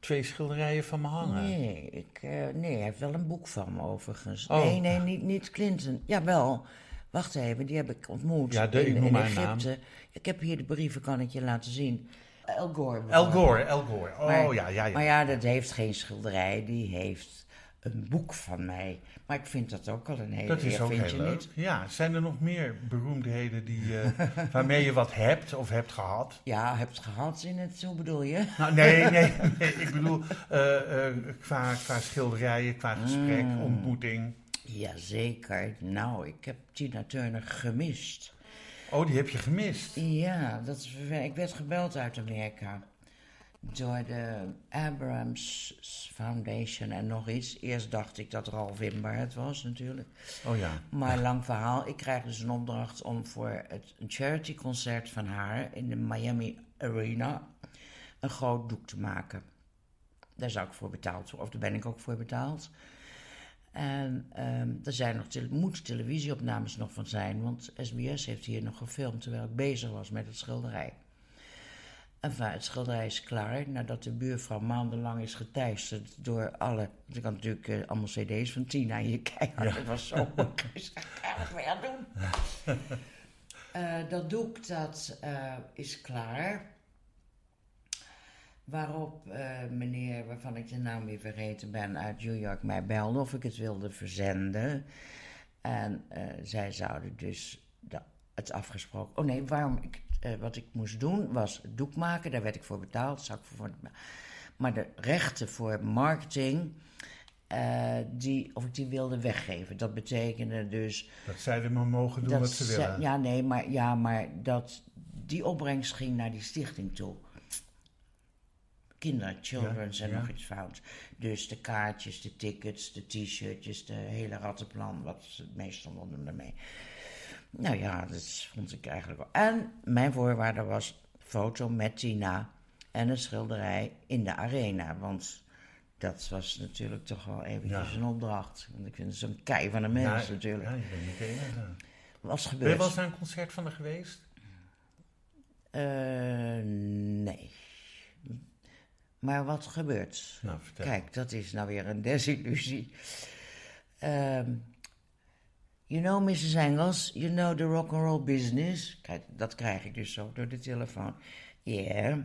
twee schilderijen van me hangen. Nee, ik, eh, nee, hij heeft wel een boek van me overigens. Oh. Nee, nee, niet, niet Clinton. Jawel, wacht even, die heb ik ontmoet Ja, de- ik in, noem naam. Egypte. Ik heb hier de brieven, kan ik je laten zien. Al Gore. Bijvoorbeeld. Gore, Al Gore. Oh Maar- ja, ja, ja. Maar ja, dat heeft geen schilderij, die heeft een boek van mij. Maar ik vind dat ook al een hele dat is ook heel leuk. niet? Ja, zijn er nog meer beroemdheden die, eh, <laughs> waarmee je wat hebt of hebt gehad? Ja, hebt gehad in het, hoe bedoel je? Nou, nee, <laughs> nee, nee. Ik bedoel, eh, eh, qua, qua schilderijen, qua gesprek, Mm. ontmoeting. Jazeker. Nou, ik heb Tina Turner gemist. Oh, die heb je gemist. Ja, dat is, ik werd gebeld uit Amerika door de Abrams Foundation en nog iets. Eerst dacht ik dat Ralph Wimber het was natuurlijk. Oh ja. Maar lang verhaal, ik krijg dus een opdracht om voor het, een charity-concert van haar in de Miami Arena een groot doek te maken. Daar zou ik voor betaald worden, of daar ben ik ook voor betaald. En ehm er zijn nog tele- moeten televisieopnames nog van zijn, want SBS heeft hier nog gefilmd terwijl ik bezig was met het schilderij. Enfin, het schilderij is klaar nadat de buurvrouw maandenlang is geteisterd door alle. want Ik had natuurlijk eh, allemaal CD's van Tina hier <laughs> kijken. Ja. Het was zo moeilijk. Ik ga het weer aan doen. <laughs> Eh, dat doek dat eh, is klaar. Waarop meneer, waarvan ik de naam weer vergeten ben, uit New York mij belde of ik het wilde verzenden. En zij zouden dus het afgesproken. Oh nee, waarom ik, eh, wat ik moest doen was doek maken, daar werd ik voor betaald. Ik voor, maar de rechten voor marketing, eh, die, of ik die wilde weggeven. Dat betekende dus Dat zij er maar mogen doen wat ze willen. Ja, nee, maar, ja, maar dat die opbrengst ging naar die stichting toe. Kinder, children's Ja, en ja. nog iets fout. Dus de kaartjes, de tickets, de t-shirtjes, de hele rattenplan, wat het meestal doen ermee. Nou ja, dat vond ik eigenlijk wel. En mijn voorwaarde was foto met Tina en een schilderij in de arena. Want dat was natuurlijk toch wel eventjes Ja. een opdracht. Want ik vind het zo'n kei van een mens Ja, natuurlijk. Ja, je bent niet enige. Was Ben je gebeurd. wel eens naar een concert van haar geweest? Eh, nee. Maar wat gebeurt? Nou, vertel. Kijk, dat is nou weer een desillusie. Ehm, you know, Mrs. Engels, you know the rock and roll business. Kijk, dat krijg ik dus zo door de telefoon. Yeah.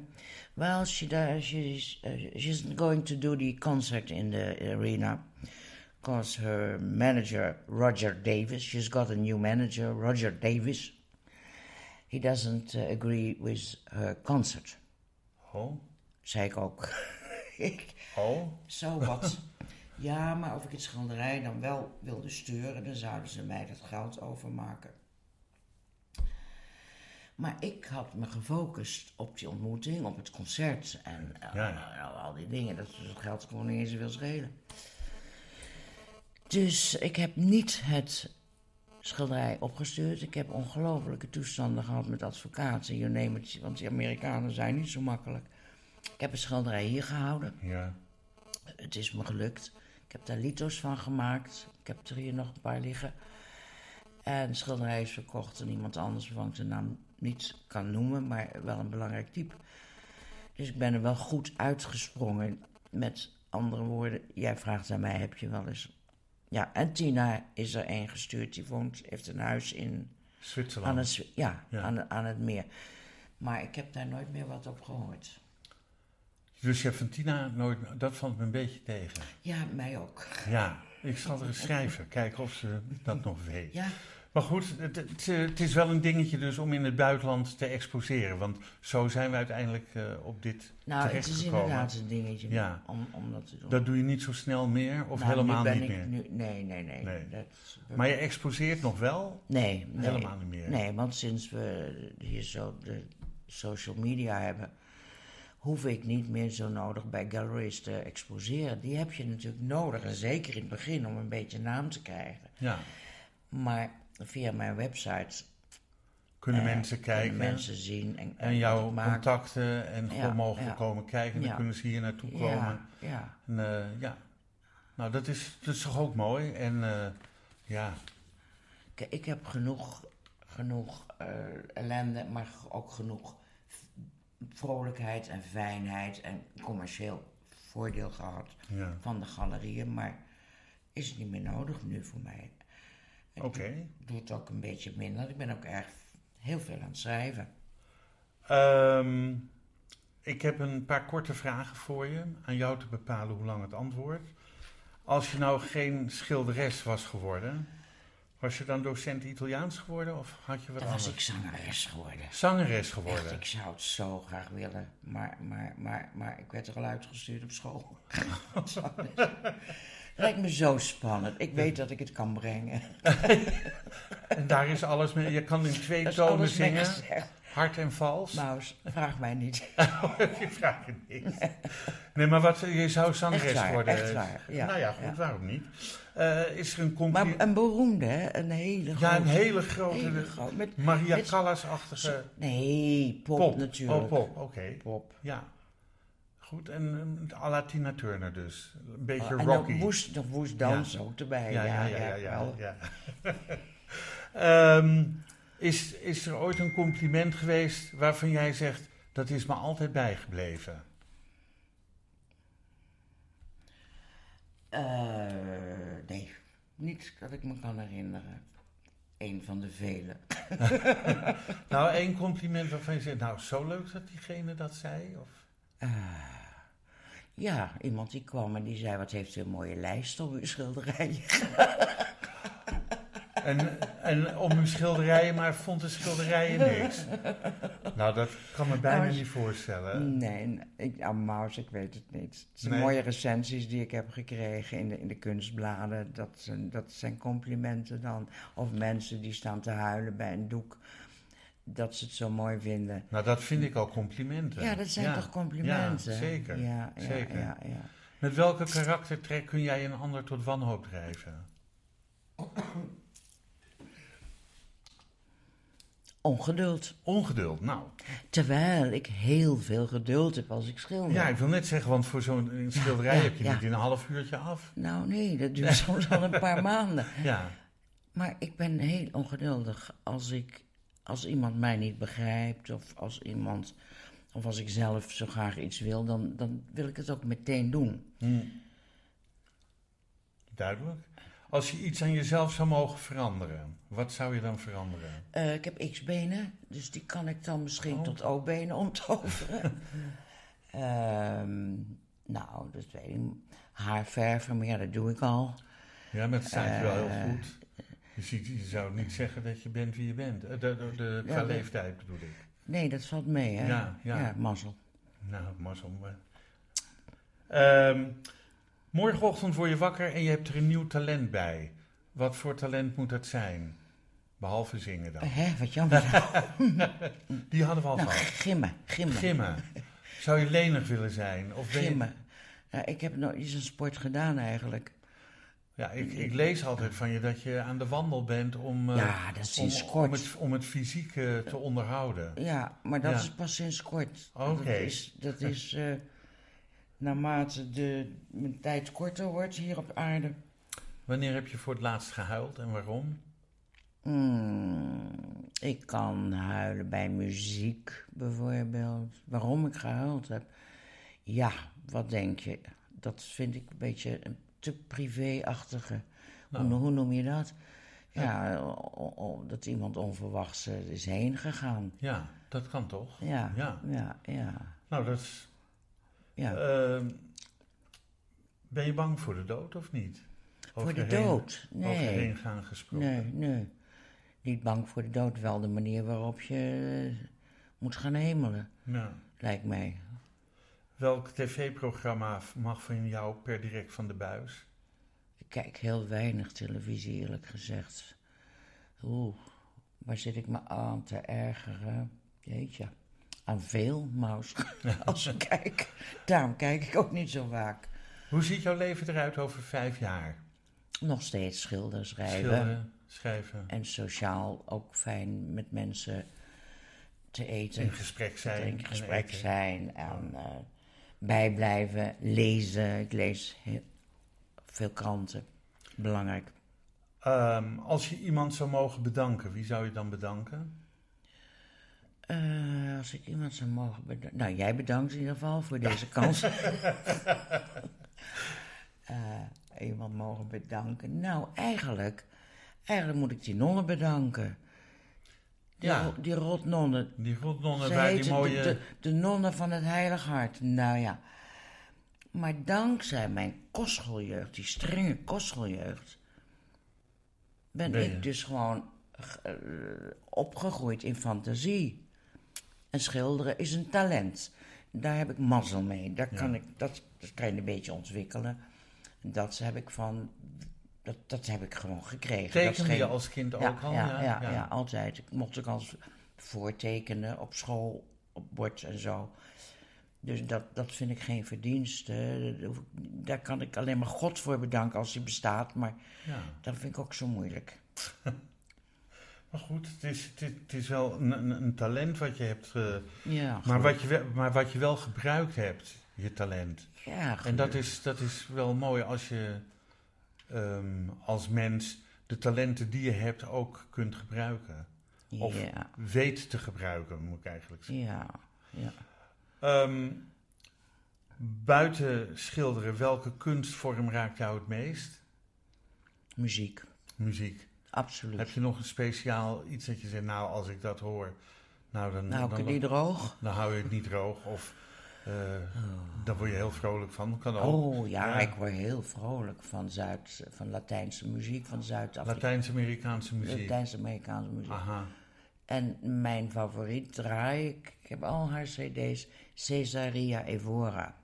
Well, she does, she's, uh, she's going to do the concert in the arena. Because her manager, Roger Davis, she's got a new manager, Roger Davis. He doesn't uh, agree with her concert. Oh, Zei ik ook. <laughs> ik, oh. zo wat. <laughs> Ja, maar of ik het schilderij dan wel wilde sturen, dan zouden ze mij dat geld overmaken. Maar ik had me gefocust op die ontmoeting, op het concert en eh, Ja. al die dingen. Dat, dat geld kon niet eens zoveel schelen. Dus ik heb niet het schilderij opgestuurd. Ik heb ongelofelijke toestanden gehad met advocaten. You name it, want die Amerikanen zijn niet zo makkelijk. Ik heb het schilderij hier gehouden. Ja. Het is me gelukt. Ik heb daar lito's van gemaakt. Ik heb er hier nog een paar liggen. En de schilderij is verkocht aan iemand anders waarvan ik de naam niet kan noemen, maar wel een belangrijk type. Dus ik ben er wel goed uitgesprongen. Met andere woorden, jij vraagt aan mij, heb je wel eens... Ja, en Tina is er een gestuurd. Die woont, heeft een huis in, aan, Zwitserland. het, ja, Ja. Aan, aan het meer. Maar ik heb daar nooit meer wat op gehoord. Dus je hebt van Tina nooit... Dat valt me een beetje tegen. Ja, mij ook. Ja, ik zal er eens schrijven. Kijken of ze dat nog weet. Ja, Maar goed, het, het, het is wel een dingetje dus om in het buitenland te exposeren. Want zo zijn we uiteindelijk eh, op dit Nou, het is terechtgekomen. inderdaad een dingetje Ja. om, om dat te doen. Dat doe je niet zo snel meer of Nou, helemaal niet ik meer? Nu, nee, nee, nee. Nee. Dat, Maar je exposeert nog wel? nee, nee. Helemaal niet meer. Nee, want sinds we hier zo de social media hebben, hoef ik niet meer zo nodig bij galleries te exposeren. Die heb je natuurlijk nodig, en zeker in het begin, om een beetje naam te krijgen. Ja. Maar via mijn website Kunnen eh, mensen kijken kunnen mensen zien en, en jouw ik contacten en Ja, gewoon mogen ja. komen kijken. Dan Ja. kunnen ze hier naartoe komen. Ja. En, eh, ja. Nou, dat is, dat is toch ook mooi. En eh, ja, Kijk, ik heb genoeg, genoeg ellende, maar ook genoeg vrolijkheid en fijnheid en commercieel voordeel gehad ja. van de galerieën, maar is het niet meer nodig nu voor mij. Ik oké. doe het ook een beetje minder. Ik ben ook erg heel veel aan het schrijven. Ehm, ik heb een paar korte vragen voor je. Aan jou te bepalen hoe lang het antwoord. Als je nou geen schilderes was geworden, was je dan docent Italiaans geworden of had je wat Dan was ik zangeres geworden. Zangeres Echt, geworden. ik zou het zo graag willen, maar, maar, maar, maar ik werd er al uitgestuurd op school. <laughs> Lijkt me zo spannend. Ik weet dat ik het kan brengen. <laughs> En daar is alles mee. Je kan in twee tonen zingen. Hard en vals. Maus, vraag mij niet. <laughs> ik vraag het niet. Nee, maar wat, je zou zangeres Echt waar, worden. echt waar, ja, nou ja, goed, ja. waarom niet? Eh, is er een Maar compliment? een beroemde, hè? Een hele grote. Ja, een hele grote, hele grote. Met, Maria met- Callas-achtige nee, pop, pop. natuurlijk. Oh, pop, oké. Pop. Ja. Goed, en um, à la Tina Turner dus. Een beetje Oh, en rocky. dan woest, woest dans ook erbij. ja, ja, ja, ja. ja, ja. <laughs> is, is er ooit een compliment geweest waarvan jij zegt, dat is me altijd bijgebleven? Eh, nee, niet dat ik me kan herinneren. Eén van de vele. <laughs> Nou, één compliment waarvan je zegt, nou, zo leuk dat diegene dat zei? Of? Ja, iemand die kwam en die zei: Wat heeft u een mooie lijst op uw schilderijen? <laughs> En, en om uw schilderijen, maar vond de schilderijen niks. Nou, dat kan me bijna Nou, niet voorstellen. Nee, ik, ah, Maus, ik weet het niet. Het zijn Nee. mooie recensies die ik heb gekregen in de, in de kunstbladen. Dat zijn, dat zijn complimenten dan. Of mensen die staan te huilen bij een doek. Dat ze het zo mooi vinden. Nou, dat vind ik al complimenten. Ja, dat zijn Ja. toch complimenten? Ja, zeker. Ja, ja, zeker. ja, ja. Met welke karaktertrek kun jij een ander tot wanhoop drijven? <coughs> Ongeduld. Ongeduld, nou. Terwijl ik heel veel geduld heb als ik schilder. Ja, ik wil net zeggen, want voor zo'n schilderij ja, heb je ja. niet in een half uurtje af. Nou nee, dat <laughs> duurt soms al een paar maanden. Ja, Maar ik ben heel ongeduldig als, ik, als iemand mij niet begrijpt of als iemand, of als ik zelf zo graag iets wil, dan, dan wil ik het ook meteen doen. hm. duidelijk. Als je iets aan jezelf zou mogen veranderen, wat zou je dan veranderen? Eh, ik heb X-benen, dus die kan ik dan misschien Oh. tot O-benen omtoveren. <laughs> Ehm, nou, dat weet ik. Haar verven, maar ja, dat doe ik al. Ja, maar het staat je wel heel Eh, goed. Je, ziet, je zou niet zeggen dat je bent wie je bent. Eh, De, de, de, qua Ja, de- leeftijd bedoel ik. Nee, dat valt mee, hè? Ja, ja. mazzel. Nou, mazzel maar. Ehm, morgenochtend word je wakker en je hebt er een nieuw talent bij. Wat voor talent moet dat zijn? Behalve zingen dan. Hè, wat jammer. <laughs> Die hadden we al nou, gehad. gimmen, gimmen. Gimmen. Zou je lenig willen zijn? Of je- ik heb nooit eens een sport gedaan eigenlijk. Ja, ik, ik lees altijd van je dat je aan de wandel bent om, eh, Ja, dat is om, sinds om, kort. het, om het fysiek eh, te onderhouden. Ja, maar dat Ja. is pas sinds kort. Oké. Dat is, dat is eh, naarmate de, mijn tijd korter wordt hier op aarde. Wanneer heb je voor het laatst gehuild en waarom? Hmm, ik kan huilen bij muziek bijvoorbeeld. Waarom ik gehuild heb? Ja, wat denk je? Dat vind ik een beetje een te privé-achtige. Nou. Hoe, hoe noem je dat? Ja, o- o- dat iemand onverwachts eh, is heen gegaan. Ja, dat kan toch? Ja, Ja. ja, ja. Nou, dat is... ja. ehm, ben je bang voor de dood of niet? Voor de heen- dood? Over Nee. heen gaan gesproken. Nee, nee. niet bang voor de dood. Wel de manier waarop je eh, moet gaan hemelen, Ja. lijkt mij. Welk tv-programma mag van jou per direct van de buis? Ik kijk heel weinig televisie, eerlijk gezegd. Oeh, waar zit ik me aan te ergeren? Jeetje, aan veel, Maus, <laughs> als ik kijk. Daarom kijk ik ook niet zo vaak. Hoe ziet jouw leven eruit over vijf jaar? Nog steeds schilderen, schrijven. Schilderen, schrijven, En sociaal ook fijn met mensen te eten. in gesprek zijn. in en gesprek eten. zijn en eh, bijblijven, lezen. Ik lees heel veel kranten. Belangrijk. Ehm, als je iemand zou mogen bedanken, wie zou je dan bedanken? Eh, als ik iemand zou mogen bedanken. Nou, jij bedankt in ieder geval voor deze kans. <laughs> Eh, iemand mogen bedanken. Nou, eigenlijk, eigenlijk moet ik die nonnen bedanken. Die, Ja. ro- die rotnonnen. Die rotnonnen Ze waar die mooie... de, de, de nonnen van het Heilig Hart. Nou ja. Maar dankzij mijn kostschooljeugd, die strenge kostschooljeugd, ben, ik dus gewoon eh, opgegroeid in fantasie. En schilderen is een talent. Daar heb ik mazzel mee. Daar kan Ja. ik, dat, dat kan je een beetje ontwikkelen. Dat heb ik van. Dat, dat heb ik gewoon gekregen. Tekende je als kind ja, ook al? Ja, ja, ja, altijd. Ik mocht ook als voortekenen op school, op bord en zo. Dus dat, dat vind ik geen verdienste. Daar kan ik alleen maar God voor bedanken als hij bestaat. Maar Ja. dat vind ik ook zo moeilijk. <laughs> Maar goed, het is, het is, het is wel een, talent wat je hebt, Ja, maar, wat je wel, maar wat je wel gebruikt hebt, je talent. ja, En dat is, dat is wel mooi als je ehm, als mens de talenten die je hebt ook kunt gebruiken. Of Ja, weet te gebruiken, moet ik eigenlijk zeggen. ja, ja. Ehm, buiten schilderen, welke kunstvorm raakt jou het meest? Muziek, Muziek. Absoluut. Heb je nog een speciaal iets dat je zegt, nou als ik dat hoor, nou dan, nou, ik dan, het niet droog. dan hou je het niet droog. Of eh, dan word je heel vrolijk van. Kan ook. Oh ja, Ja. ik word heel vrolijk van, Zuid, van Latijnse muziek, van Zuid-Afrika. Latijns-Amerikaanse muziek. Latijns-Amerikaanse muziek. Aha. En mijn favoriet draai ik, ik heb al haar cd's, Cesaria Evora.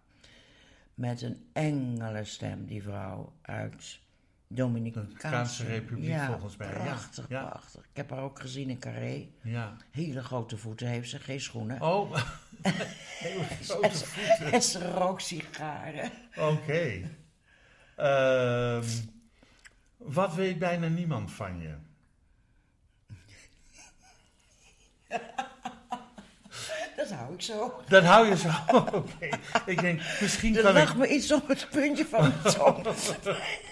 Met een engele stem, die vrouw uit Dominicaanse Republiek, ja, volgens mij. Prachtig, Ja. prachtig. Ik heb haar ook gezien in Carré. Ja. Hele grote voeten heeft ze, geen schoenen. Oh, <laughs> heel grote voeten. en ze rookt sigaren. Oké. Ehm, wat weet bijna niemand van je? <laughs> Dat hou ik zo. Dat hou je zo. <laughs> Oké. Ik denk, misschien Er kan lag ik... me iets op het puntje van mijn tong.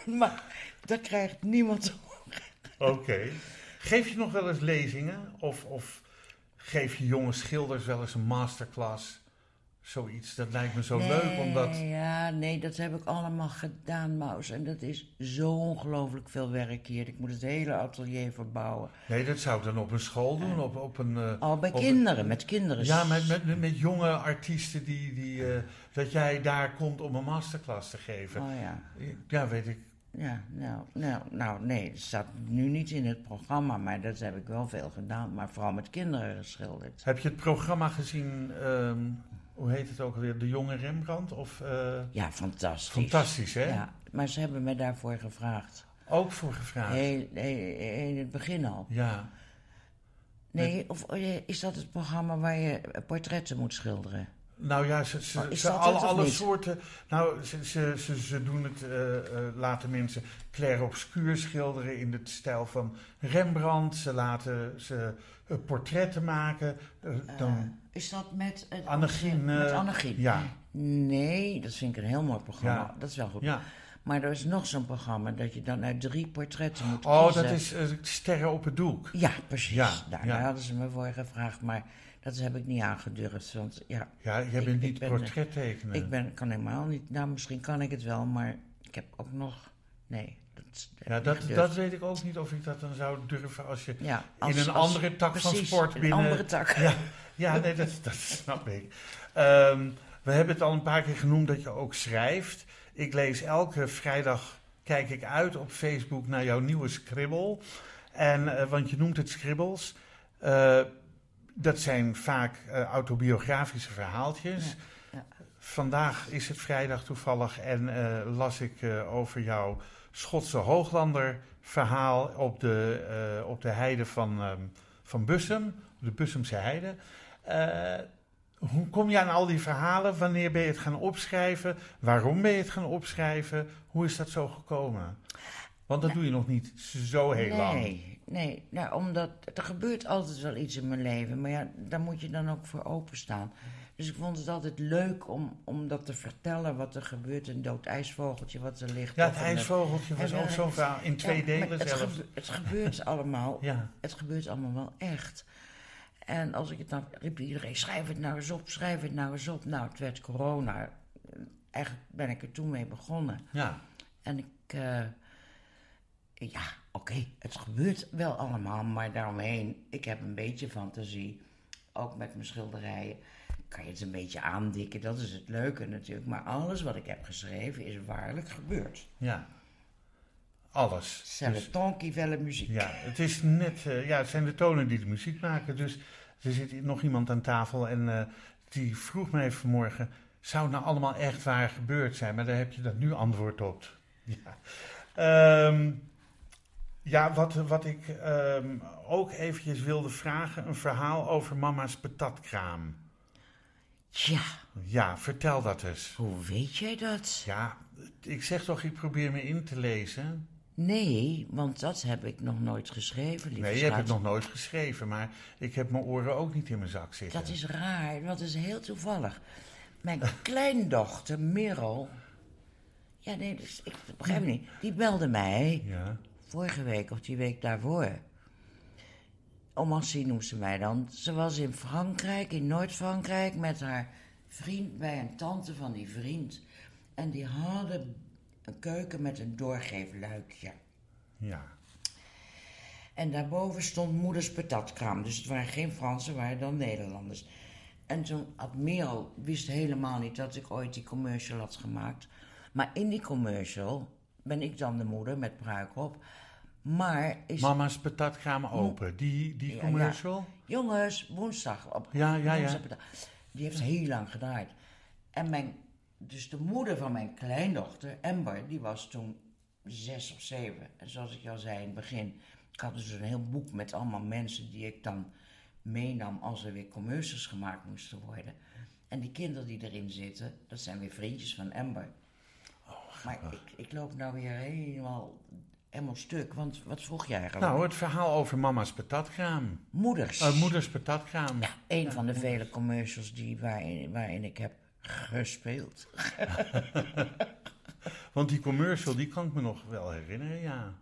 maar dat krijgt niemand <laughs> Oké. Geef je nog wel eens lezingen? Of, of geef je jonge schilders wel eens een masterclass? Zoiets, dat lijkt me zo leuk, omdat... Ja, nee, dat heb ik allemaal gedaan, Maus. En dat is zo ongelooflijk veel werk hier. Ik moet het hele atelier verbouwen. Nee, dat zou ik dan op een school doen, op, op een... eh, Al bij een- kinderen, met kinderen. Ja, met, met, met, met jonge artiesten die... die eh, dat jij daar komt om een masterclass te geven. Oh ja. Ja, weet ik. Ja, nou, nou, nou, nee, dat staat nu niet in het programma, maar dat heb ik wel veel gedaan. Maar vooral met kinderen geschilderd. Heb je het programma gezien, ehm, hoe heet het ook alweer, De Jonge Rembrandt? Of, eh, Ja, fantastisch. fantastisch, hè? Ja, maar ze hebben me daarvoor gevraagd. Ook voor gevraagd. Heel, heel- in het begin al. Ja. Nee, of eh, is dat het programma waar je portretten moet schilderen? Nou ja, ze, ze, alle, alle soorten. Nou, ze, ze, ze, ze doen het, eh, eh, laten mensen clair obscuur schilderen in de stijl van Rembrandt. Ze laten ze eh, portretten maken. dan, Is dat met... Annegien, Met Annegien? ja. Nee, dat vind ik een heel mooi programma. Ja. Dat is wel goed. ja. Maar er is nog zo'n programma dat je dan uit drie portretten moet Oh, kiezen. dat is eh, Sterren op het doek. Ja, precies. Ja, daar, ja. daar hadden ze me voor gevraagd, maar dat heb ik niet aangedurfd. Want ja, Ja, jij bent ik niet ben, portrettekenen. ik ben, kan helemaal niet... Nou, misschien kan ik het wel, maar ik heb ook nog... Nee, dat, Ja, dat, dat weet ik ook niet of ik dat dan zou durven als je Ja, in een andere tak van sport een binnen- andere tak. Ja, ja nee, dat, dat snap ik. Ehm, we hebben het al een paar keer genoemd dat je ook schrijft. Ik lees elke vrijdag, kijk ik uit op Facebook naar jouw nieuwe scribbel. En, eh, want je noemt het scribbles. Eh, dat zijn vaak eh, autobiografische verhaaltjes. Ja, Vandaag is het vrijdag toevallig en las ik over jouw Schotse Hooglander verhaal op de, op de heide van, ehm, van Bussum, op de Bussumse heide. Hoe kom je aan al die verhalen? Wanneer ben je het gaan opschrijven? Waarom ben je het gaan opschrijven? Hoe is dat zo gekomen? Want dat doe je nog niet zo heel lang. Nee, nee. Nou, omdat er gebeurt altijd wel iets in mijn leven. Maar ja, daar moet je dan ook voor openstaan. Dus ik vond het altijd leuk om, om dat te vertellen wat er gebeurt. Een dood ijsvogeltje wat er ligt. Ja, het ijsvogeltje was ook eh, zo'n verhaal. In twee Ja, delen het zelfs. gebe- het gebeurt <laughs> allemaal. Ja. Het gebeurt allemaal wel echt. En als ik het dan riep iedereen, schrijf het nou eens op, schrijf het nou eens op. Nou, het werd corona. Eigenlijk ben ik er toen mee begonnen. Ja. En ik, eh, ja, oké, het gebeurt wel allemaal, maar daaromheen, ik heb een beetje fantasie. Ook met mijn schilderijen kan je het een beetje aandikken, dat is het leuke natuurlijk. Maar alles wat ik heb geschreven is waarlijk gebeurd. Ja. Alles. C'est Dus- la musique. Ja, het is net, eh, ja, het zijn de tonen die de muziek maken. Dus er zit nog iemand aan tafel en eh, die vroeg mij vanmorgen: zou het nou allemaal echt waar gebeurd zijn? Maar daar heb je dan nu antwoord op. <laughs> Ja, Ehm, ja wat, wat ik ehm, ook eventjes wilde vragen: een verhaal over mama's patatkraam. Tja, Ja, vertel dat eens. hoe weet jij dat? Ja, ik zeg toch, ik probeer me in te lezen. Nee, want dat heb ik nog nooit geschreven, lieve Nee, je hebt het nog nooit geschreven, maar ik heb mijn oren ook niet in mijn zak zitten. Dat is raar, want het is heel toevallig. Mijn <laughs> kleindochter, Merel... Ja, nee, dus ik begrijp het niet. Die belde mij, Ja. vorige week of die week daarvoor. Omancy noemt ze mij dan. Ze was in Frankrijk, in Noord-Frankrijk, met haar vriend bij een tante van die vriend. En die hadden een keuken met een doorgeefluikje. Ja. En daarboven stond moeders patatkraam. Dus het waren geen Fransen, het waren dan Nederlanders. En toen had Merel wist helemaal niet dat ik ooit die commercial had gemaakt. Maar in die commercial ben ik dan de moeder met pruik op. Maar is... Mama's patatkraam open. Die, die Ja, commercial? Jongens, woensdag op Ja, ja, ja. Die heeft heel lang gedraaid. En mijn, dus de moeder van mijn kleindochter, Amber, die was toen zes of zeven. En zoals ik al zei in het begin, ik had dus een heel boek met allemaal mensen die ik dan meenam als er weer commercials gemaakt moesten worden. En die kinderen die erin zitten, dat zijn weer vriendjes van Amber. maar ik, ik loop nou weer helemaal, helemaal stuk, want wat vroeg jij eigenlijk? Nou, het verhaal over mama's patatkraam. Moeders. Eh, moeders patatkraam. Ja, een van de vele commercials die, waarin, waarin ik heb gespeeld. <laughs> Want die commercial, die kan ik me nog wel herinneren, ja.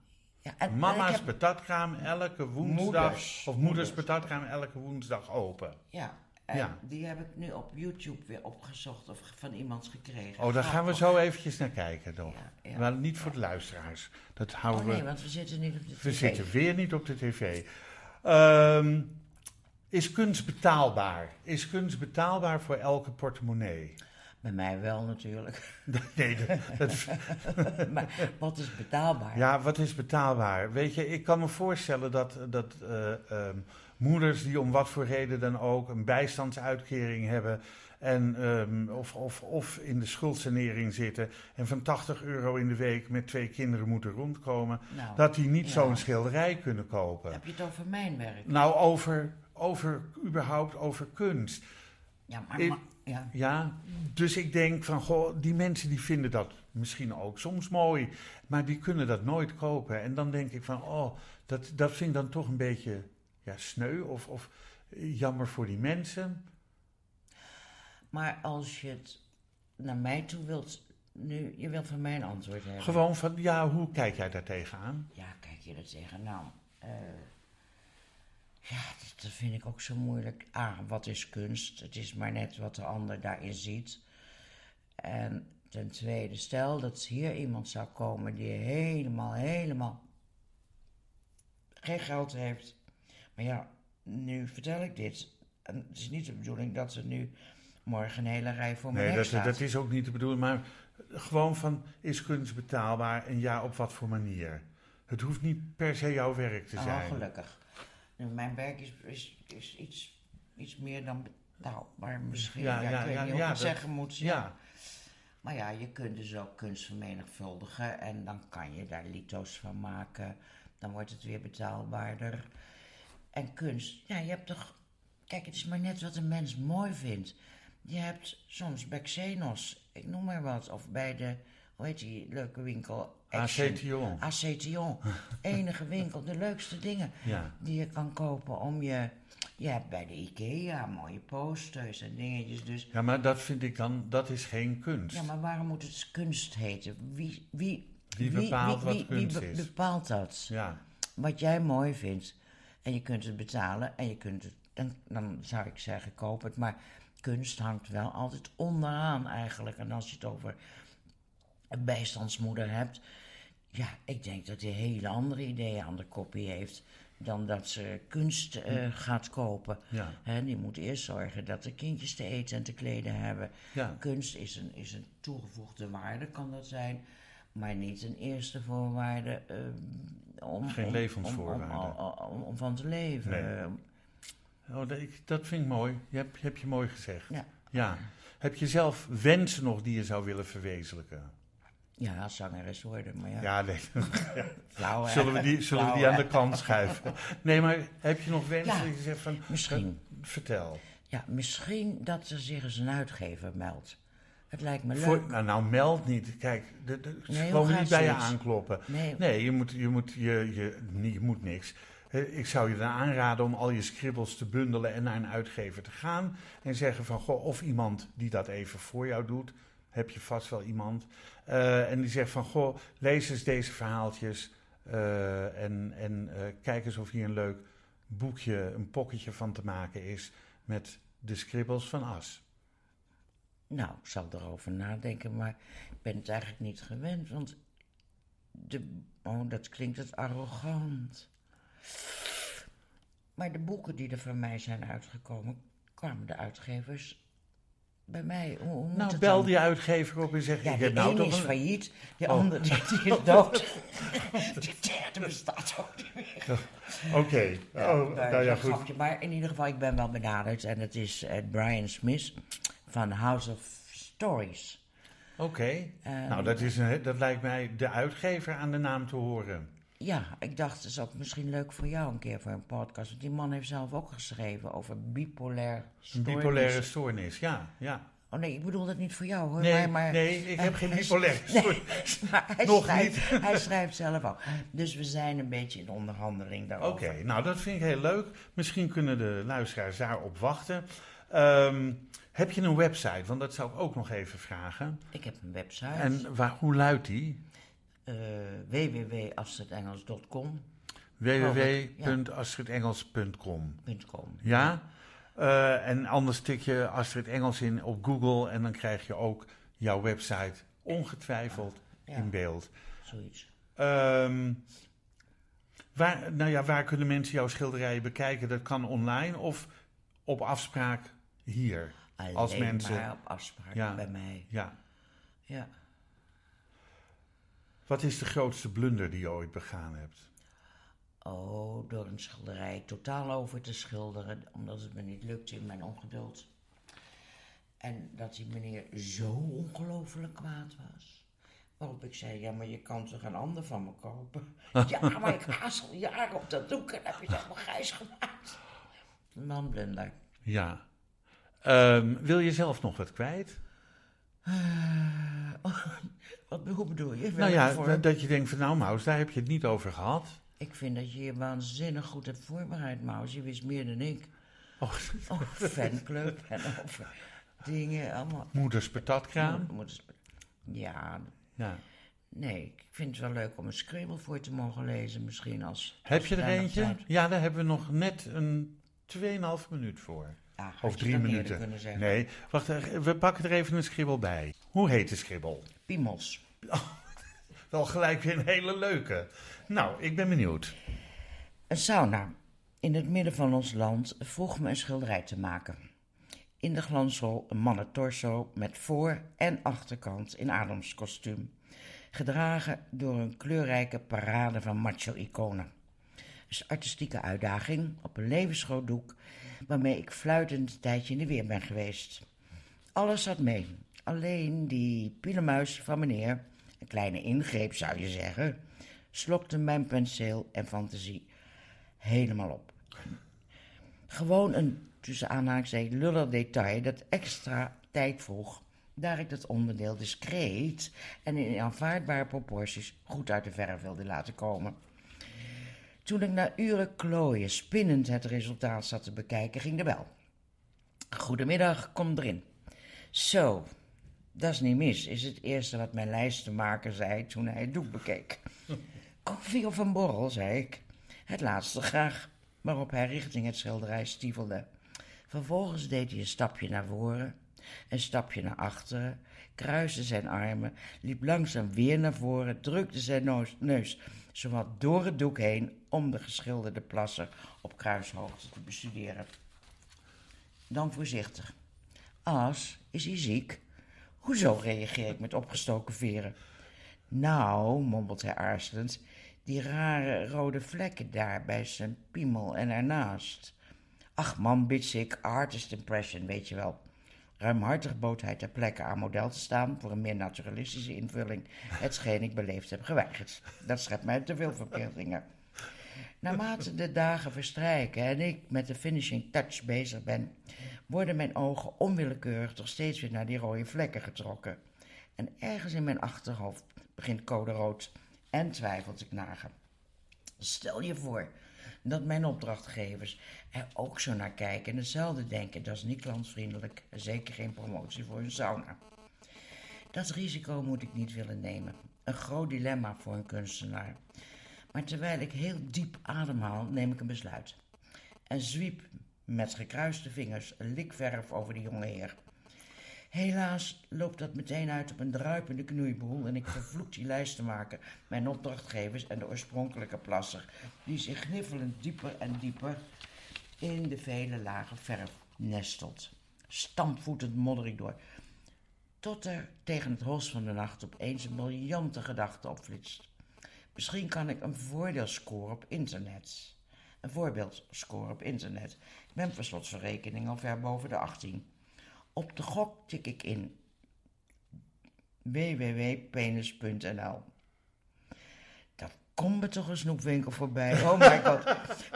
Ja, en, Mama's heb, patatkraam elke woensdag. Moeders. Of moeders patatkraam elke woensdag open. ja, en Ja. die heb ik nu op YouTube weer opgezocht of van iemand gekregen. Oh, daar gaan we zo eventjes naar kijken, toch? Ja, ja. Maar niet voor de luisteraars. Dat Oh houden nee, we... want we zitten niet op de We tv. zitten weer niet op de tv. Ehm, is kunst betaalbaar? Is kunst betaalbaar voor elke portemonnee? Bij mij wel natuurlijk. <laughs> Nee, dat, dat- <laughs> maar wat is betaalbaar? ja, wat is betaalbaar? Weet je, ik kan me voorstellen dat, dat eh, ehm, moeders die om wat voor reden dan ook een bijstandsuitkering hebben en, ehm, of, of, of in de schuldsanering zitten en van 80 euro in de week met twee kinderen moeten rondkomen, Nou, dat die niet ja. zo'n schilderij kunnen kopen. Heb je het over mijn werk? Nou, over, over überhaupt over kunst. Ja, maar... Ja. Ja, dus ik denk van, goh, die mensen die vinden dat misschien ook soms mooi, maar die kunnen dat nooit kopen. En dan denk ik van, oh, dat, dat vind ik dan toch een beetje ja, sneu of, of jammer voor die mensen. maar als je het naar mij toe wilt... Nu, je wilt van mij een antwoord hebben. Gewoon van, ja, hoe kijk jij daar tegenaan? Ja, kijk je er tegen. Nou, eh, ja, dat, dat vind ik ook zo moeilijk. Ah, wat is kunst? Het is maar net wat de ander daarin ziet. En ten tweede, stel dat hier iemand zou komen die helemaal, helemaal geen geld heeft. Maar ja, nu vertel ik dit. En het is niet de bedoeling dat ze nu morgen een hele rij voor Nee, dat, staat. dat is ook niet de bedoeling, maar gewoon van, is kunst betaalbaar en ja, op wat voor manier? Het hoeft niet per se jouw werk te Oh, zijn. gelukkig. Mijn werk is, is, is iets, iets meer dan betaalbaar misschien. Ja, Ja, ja, ik weet ja, niet hoe ja, ik het dat- zeggen moet. Ja, Maar ja, je kunt dus ook kunst vermenigvuldigen en dan kan je daar lito's van maken. Dan wordt het weer betaalbaarder. En kunst, ja, je hebt toch... Kijk, het is maar net wat een mens mooi vindt. Je hebt soms bij Xenos, ik noem maar wat, of bij de, hoe heet die leuke winkel? Action. ACTO. Acetion. <laughs> Enige winkel, de leukste dingen Ja. die je kan kopen om je... Je hebt bij de Ikea mooie posters en dingetjes, dus... Ja, maar dat vind ik dan, dat is geen kunst. Ja, maar waarom moet het kunst heten? Wie, wie, Wie bepaalt wat wie kunst be- is? bepaalt dat? Ja, Wat jij mooi vindt. En je kunt het betalen en je kunt het... Dan, dan zou ik zeggen, koop het. Maar kunst hangt wel altijd onderaan eigenlijk. En als je het over een bijstandsmoeder hebt... Ja, ik denk dat hij hele andere ideeën aan de koppie heeft... dan dat ze kunst eh, gaat kopen. ja, die moet eerst zorgen dat de kindjes te eten en te kleden hebben. ja. Kunst is een, is een toegevoegde waarde, kan dat zijn, maar niet een eerste voorwaarde eh, om, Geen levensvoorwaarde. Om, om, om, om van te leven. Nee. Oh, dat, dat vind ik mooi. Je hebt, heb je mooi gezegd. Ja. ja. Heb je zelf wensen nog die je zou willen verwezenlijken? Ja, zangeres worden, maar ja. Ja, nee. Flauw? Zullen we die, zullen we die aan de kant schuiven? Nee, maar heb je nog wensen Ja, je zegt van... misschien. Vertel. Ja, misschien dat er zich eens een uitgever meldt. Het lijkt me leuk. Voor, nou, nou, meld niet. Kijk, de, de, ze Nee, niet bij je aankloppen. Nee, Nee, je moet, je moet, je, je, je moet niks. Eh, Ik zou je dan aanraden om al je scribbels te bundelen en naar een uitgever te gaan. En zeggen van, goh, of iemand die dat even voor jou doet. Heb je vast wel iemand. Eh, en die zegt van, goh, lees eens deze verhaaltjes. eh, en en eh, kijk eens of hier een leuk boekje, een pocketje van te maken is. Met de scribbels van As. Nou, ik zal erover nadenken, maar ik ben het eigenlijk niet gewend, want de, oh, dat klinkt het arrogant. Maar de boeken die er van mij zijn uitgekomen, kwamen de uitgevers bij mij. Hoe, Nou, bel dan? die uitgever op en zeg, Ja, ik de heb nou toch is failliet, de Oh. andere die, die is dood. <laughs> die derde bestaat ook niet meer. Oké, oh, nou ja, dat goed. grapje. Maar in ieder geval, ik ben wel benaderd. En het is eh, Brian Smith van House of Stories. Oké, Eh, nou dat, is een, dat lijkt mij de uitgever aan de naam te horen. Ja, ik dacht, het is ook misschien leuk voor jou een keer voor een podcast. Want die man heeft zelf ook geschreven over bipolair Een stoornis. bipolaire stoornis, ja. ja. Oh nee, ik bedoel dat niet voor jou hoor. Nee, maar, maar, nee, ik heb geen <laughs> bipolaire <laughs> Nee, stoornis. maar hij, Nog schrijft, <laughs> hij schrijft zelf ook. Dus we zijn een beetje in onderhandeling daarover. Oké, nou dat vind ik heel leuk. Misschien kunnen de luisteraars daarop wachten. Ehm, heb je een website? Want dat zou ik ook nog even vragen. Ik heb een website. En waar, hoe luidt die? Eh www.astridengels.com. www.astridengels.com .com. Ja? Eh, en anders tik je Astrid Engels in op Google en dan krijg je ook jouw website ongetwijfeld Ja. in beeld. Zoiets. Ehm, waar, nou ja, waar kunnen mensen jouw schilderijen bekijken? Dat kan online of op afspraak hier. Alleen Als mensen- maar op afspraak Ja. bij mij. Ja. Ja. Wat is de grootste blunder die je ooit begaan hebt? Oh, door een schilderij totaal over te schilderen, omdat het me niet lukte in mijn ongeduld. En dat die meneer zo ongelooflijk kwaad was. Waarop ik zei, ja, maar je kan toch een ander van me kopen? <laughs> ja, maar ik haast al jaren op dat doek en heb je het helemaal grijs gemaakt. Een man blunder. Ja. Ehm, wil je zelf nog wat kwijt? <laughs> Wat, hoe bedoel je? nou ja, dat- je denkt van nou Maus, daar heb je het niet over gehad. Ik vind dat je je waanzinnig goed hebt voorbereid, Maus. Je wist meer dan ik. Oh, Over fanclub en over dingen, allemaal. moeders patatkraam. Moet eens- Ja, Ja. nee, ik vind het wel leuk om een scribble voor te mogen lezen, misschien als... Heb als je er eentje? Ja, daar hebben we nog net een 2,5 minuut voor. Had Of drie minuten. Nee, wacht, eh, we pakken er even een schribbel bij. Hoe heet de schribbel? Piemels. <laughs> Wel gelijk weer een hele leuke. Nou, ik ben benieuwd. Een sauna in het midden van ons land vroeg me een schilderij te maken. In de glansrol een mannentorso met voor- en achterkant in Adamskostuum. gedragen door een kleurrijke parade van macho-iconen. Artistieke uitdaging op een levensgroot doek, waarmee ik fluitend een tijdje in de weer ben geweest. Alles zat mee, alleen die pielemuis van meneer, een kleine ingreep zou je zeggen, slokte mijn penseel en fantasie helemaal op. Gewoon een, tussen aanhalingstekens, lullig detail dat extra tijd vroeg daar ik dat onderdeel discreet en in aanvaardbare proporties goed uit de verf wilde laten komen. Toen ik na uren klooien spinnend het resultaat zat te bekijken, ging de bel. Goedemiddag, kom erin. Zo, dat is niet mis, is het eerste wat mijn lijstenmaker zei toen hij het doek bekeek. <laughs> Koffie of een borrel, zei ik. Het laatste graag, waarop hij richting het schilderij stiefelde. Vervolgens deed hij een stapje naar voren een stapje naar achteren, kruiste zijn armen, liep langzaam weer naar voren, drukte zijn neus, neus zowat door het doek heen om de geschilderde plassen op kruishoogte te bestuderen. Dan voorzichtig. As, is hij ziek? Hoezo reageer ik met opgestoken veren? Nou, mompelt hij aarzelend, die rare rode vlekken daar bij zijn piemel en ernaast. Ach man, bits ik, artist impression, weet je wel. Ruimhartig bood hij ter plekke aan model te staan voor een meer naturalistische invulling, hetgeen ik beleefd heb geweigerd. Dat schept mij te veel verbeeldingen. Naarmate de dagen verstrijken en ik met de finishing touch bezig ben, worden mijn ogen onwillekeurig toch steeds weer naar die rode vlekken getrokken. En ergens in mijn achterhoofd begint code rood en twijfelt ik nagen. Stel je voor dat mijn opdrachtgevers er ook zo naar kijken en hetzelfde denken. Dat is niet klantvriendelijk en zeker geen promotie voor een sauna. Dat risico moet ik niet willen nemen. Een groot dilemma voor een kunstenaar. Maar terwijl ik heel diep ademhaal, neem ik een besluit. En zwiep met gekruiste vingers likverf over de jonge heer. Helaas loopt dat meteen uit op een druipende knoeiboel en ik vervloek die lijst te maken, mijn opdrachtgevers en de oorspronkelijke plasser, die zich gniffelend dieper en dieper in de vele lagen verf nestelt. Stampvoetend modder ik door, tot er tegen het hols van de nacht opeens een briljante gedachte opflitst. Misschien kan ik een voordeel scoren op internet. Een voorbeeld scoren op internet. Ik ben per slot van rekening al ver boven de 18. Op de gok tik ik in www.penis.nl. Dat komt me toch een snoepwinkel voorbij. Oh my god.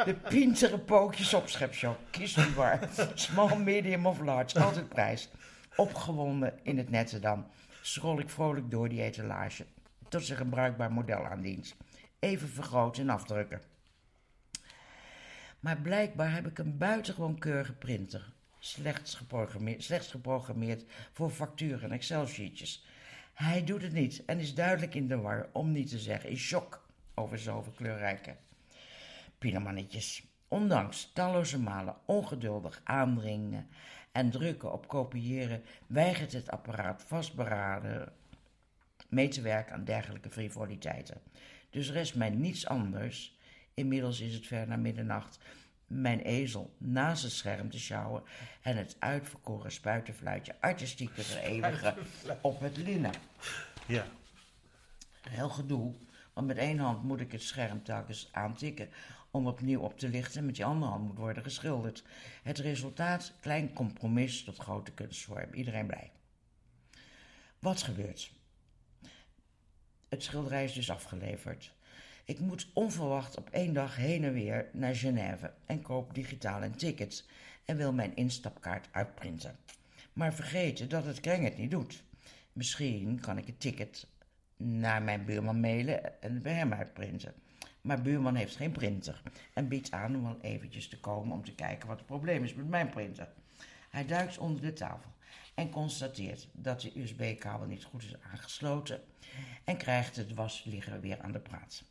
De pintere pookjes op schepshop. Kies u waar. Small, medium of large. Altijd prijs. Opgewonden in het nette dan. Scroll ik vrolijk door die etalage. Tot zich een bruikbaar model aandient. Even vergroten en afdrukken. Maar blijkbaar heb ik een buitengewoon keurige printer slechts geprogrammeerd, slechts geprogrammeerd voor facturen en Excel-sheetjes. Hij doet het niet en is duidelijk in de war, om niet te zeggen in shock over zoveel kleurrijke pielemannetjes. Ondanks talloze malen ongeduldig aandringen en drukken op kopiëren, weigert het apparaat vastberaden mee te werken aan dergelijke frivoliteiten. Dus rest mij niets anders, inmiddels is het ver na middernacht, mijn ezel naast het scherm te sjouwen en het uitverkoren spuitenfluitje artistiek te vereeuwigen op het linnen. Ja. Heel gedoe, want met één hand moet ik het scherm telkens aantikken om opnieuw op te lichten. Met die andere hand moet worden geschilderd. Het resultaat, klein compromis tot grote kunstvorm. Iedereen blij. Wat gebeurt? Het schilderij is dus afgeleverd. Ik moet onverwacht op één dag heen en weer naar Genève en koop digitaal een ticket en wil mijn instapkaart uitprinten. Maar vergeten dat het kring het niet doet. Misschien kan ik het ticket naar mijn buurman mailen en bij hem uitprinten. Maar buurman heeft geen printer en biedt aan om wel eventjes te komen om te kijken wat het probleem is met mijn printer. Hij duikt onder de tafel en constateert dat de USB-kabel niet goed is aangesloten en krijgt het wasligger weer aan de praat.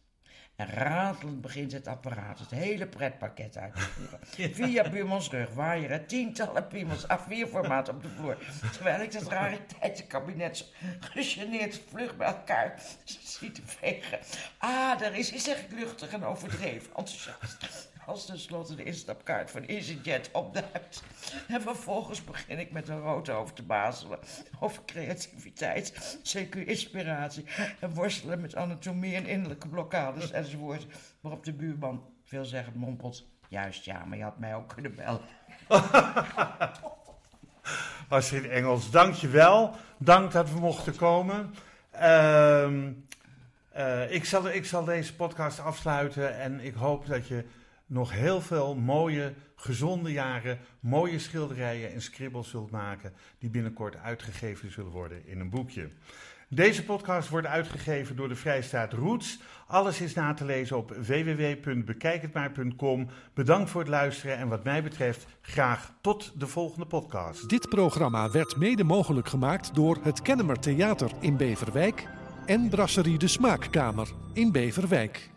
En ratelend begint het apparaat het hele pretpakket uit te voeren. <laughs> Via buurmans rug waaieren tientallen piemels A4-formaat op de vloer. Terwijl ik het rariteitenkabinet gegeneerd vlug bij elkaar zie te vegen. Ah, daar is hij, zeg ik luchtig en overdreven enthousiast. Als tenslotte de instapkaart van EasyJet opduikt. En vervolgens begin ik met een rood over te bazelen over creativiteit, CQ-inspiratie en worstelen met anatomie en innerlijke blokkades enzovoort. Waarop de buurman veelzeggend mompelt, juist ja, maar je had mij ook kunnen bellen. <laughs> Astrid Engels, dank je wel. Dank dat we mochten komen. Ehm, eh, ik, zal, ik zal deze podcast afsluiten en ik hoop dat je nog heel veel mooie, gezonde jaren, mooie schilderijen en scribbels zult maken die binnenkort uitgegeven zullen worden in een boekje. Deze podcast wordt uitgegeven door de Vrijstaat Roots. Alles is na te lezen op www.bekijkhetmaar.com. Bedankt voor het luisteren en wat mij betreft graag tot de volgende podcast. Dit programma werd mede mogelijk gemaakt door het Kennemer Theater in Beverwijk en Brasserie de Smaakkamer in Beverwijk.